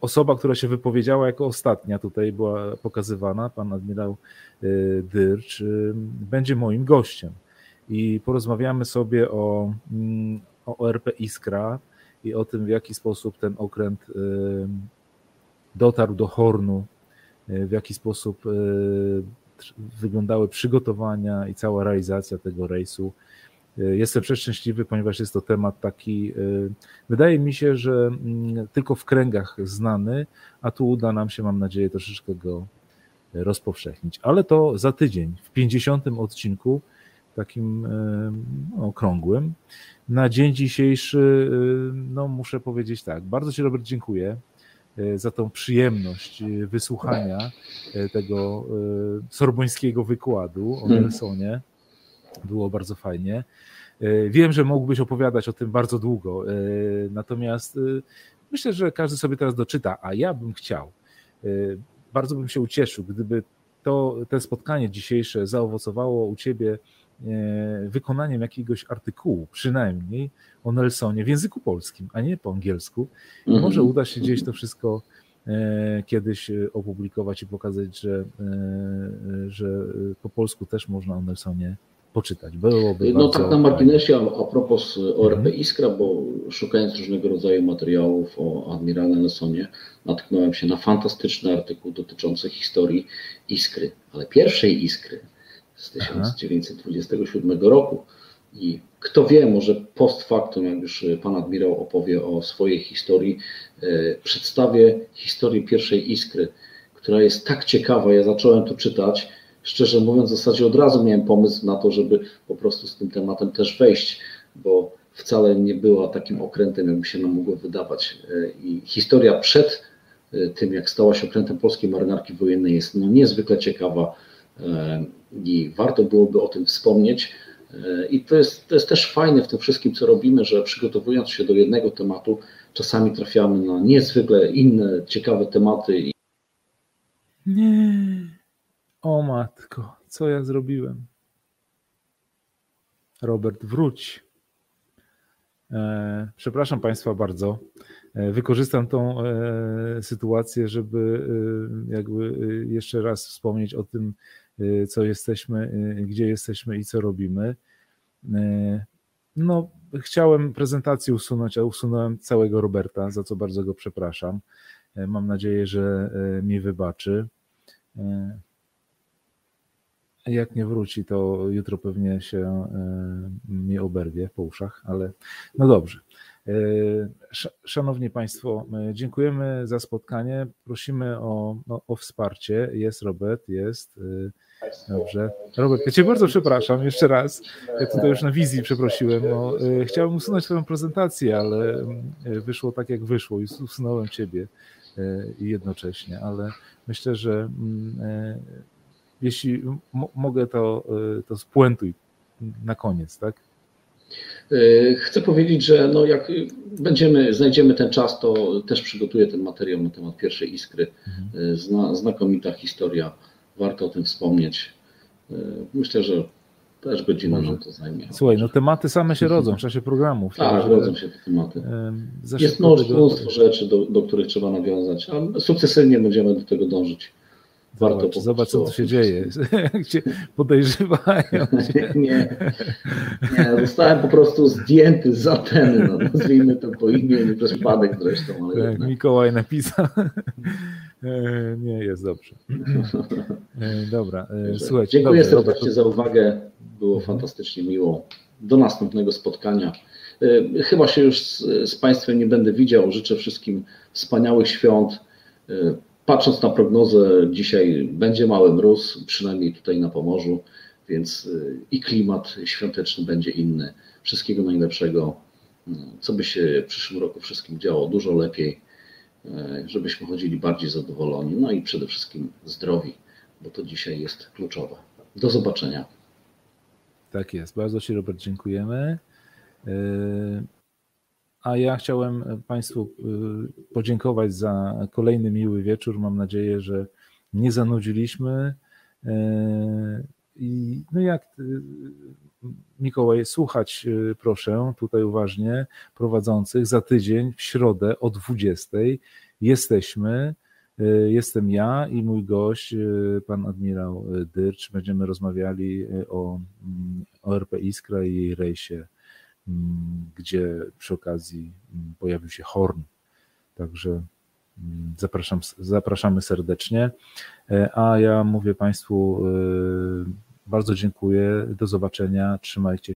osoba, która się wypowiedziała jako ostatnia tutaj była pokazywana, pan admirał Dyrcz, będzie moim gościem i porozmawiamy sobie o, mm, o ORP Iskra i o tym, w jaki sposób ten okręt y, dotarł do Hornu, y, w jaki sposób y, wyglądały przygotowania i cała realizacja tego rejsu. Jestem przeszczęśliwy, ponieważ jest to temat taki, wydaje mi się, że mm, tylko w kręgach znany, a tu uda nam się, mam nadzieję, troszeczkę go rozpowszechnić. Ale to za tydzień, w 50. odcinku takim okrągłym. Na dzień dzisiejszy, no muszę powiedzieć tak, bardzo Ci Robert dziękuję e, za tą przyjemność e, wysłuchania tego sorbońskiego wykładu o hmm. Nelsonie. Było bardzo fajnie. Wiem, że mógłbyś opowiadać o tym bardzo długo, natomiast myślę, że każdy sobie teraz doczyta, a ja bym chciał, bardzo bym się ucieszył, gdyby to, to spotkanie dzisiejsze zaowocowało u Ciebie E, wykonaniem jakiegoś artykułu, przynajmniej o Nelsonie w języku polskim, a nie po angielsku. Mhm. Może uda się gdzieś to wszystko e, kiedyś opublikować i pokazać, że, e, że po polsku też można o Nelsonie poczytać. Byłoby no tak na marginesie, a, a propos ORP mhm. Iskra, bo szukając różnego rodzaju materiałów o admirale Nelsonie, natknąłem się na fantastyczny artykuł dotyczący historii Iskry, ale pierwszej Iskry, z 1927 roku. I kto wie, może post factum, jak już pan admirał opowie o swojej historii, e, przedstawię historię pierwszej iskry, która jest tak ciekawa. Ja zacząłem to czytać. Szczerze mówiąc, w zasadzie od razu miałem pomysł na to, żeby po prostu z tym tematem też wejść, bo wcale nie była takim okrętem, jakby się nam mogło wydawać. E, I historia przed e, tym, jak stała się okrętem polskiej marynarki wojennej, jest no niezwykle ciekawa i warto byłoby o tym wspomnieć. I to jest, to jest też fajne w tym wszystkim, co robimy, że przygotowując się do jednego tematu, czasami trafiamy na niezwykle inne, ciekawe tematy. Nie. O matko, co ja zrobiłem? Robert, wróć. Przepraszam Państwa bardzo. Wykorzystam tą sytuację, żeby jakby jeszcze raz wspomnieć o tym, co jesteśmy, gdzie jesteśmy i co robimy. No, chciałem prezentację usunąć, a usunąłem całego Roberta, za co bardzo go przepraszam. Mam nadzieję, że mi wybaczy. Jak nie wróci, to jutro pewnie się mi oberwie po uszach, ale no dobrze. Szanowni Państwo, dziękujemy za spotkanie. Prosimy o, o wsparcie. Jest Robert, jest. Dobrze. Robert, ja Cię bardzo przepraszam jeszcze raz. Ja tutaj już na wizji przeprosiłem. No, chciałem usunąć swoją prezentację, ale wyszło tak, jak wyszło i usunąłem Ciebie jednocześnie, ale myślę, że jeśli mogę, to, to spuentuj na koniec, tak? Chcę powiedzieć, że no jak będziemy, znajdziemy ten czas, to też przygotuję ten materiał na temat pierwszej iskry. Mhm. Zna, znakomita historia warto o tym wspomnieć. E, myślę, że też godzina nam to zajmie. Słuchaj, no tematy same się rodzą w czasie programów. Tak, rodzą się te tematy. Jest mnóstwo rzeczy, do, do których trzeba nawiązać, a sukcesywnie będziemy do tego dążyć. Warto zobacz, zobacz co tu się dzieje. <laughs> <laughs> Cię podejrzewają. nie, nie, zostałem po prostu zdjęty z anteny, no, nazwijmy to po imieniu, przez przypadek zresztą. Ale tak, Mikołaj napisał. <laughs> E, nie, jest dobrze. E, dobra, e, słuchajcie. Dziękuję dobrze, serdecznie za uwagę. Było mhm. fantastycznie miło. Do następnego spotkania. Chyba się już z, z Państwem nie będę widział. Życzę wszystkim wspaniałych świąt. Patrząc na prognozę, dzisiaj będzie mały mróz, przynajmniej tutaj na Pomorzu, więc i klimat świąteczny będzie inny. Wszystkiego najlepszego. Co by się w przyszłym roku wszystkim działo dużo lepiej E, żebyśmy chodzili bardziej zadowoleni, no i przede wszystkim zdrowi, bo to dzisiaj jest kluczowe. Do zobaczenia. Tak jest. Bardzo Ci, Robert, dziękujemy. E, a ja chciałem Państwu e, podziękować za kolejny miły wieczór. Mam nadzieję, że nie zanudziliśmy. I no jak Mikołaj, słuchać proszę tutaj uważnie prowadzących za tydzień w środę o 20 jesteśmy. Jestem ja i mój gość, pan admirał Dyrcz. Będziemy rozmawiali o, mm, o RP Iskra i jej rejsie, gdzie przy okazji mm, pojawił się Horn. Także zapraszam, zapraszamy serdecznie. A ja mówię Państwu bardzo dziękuję. Do zobaczenia. Trzymajcie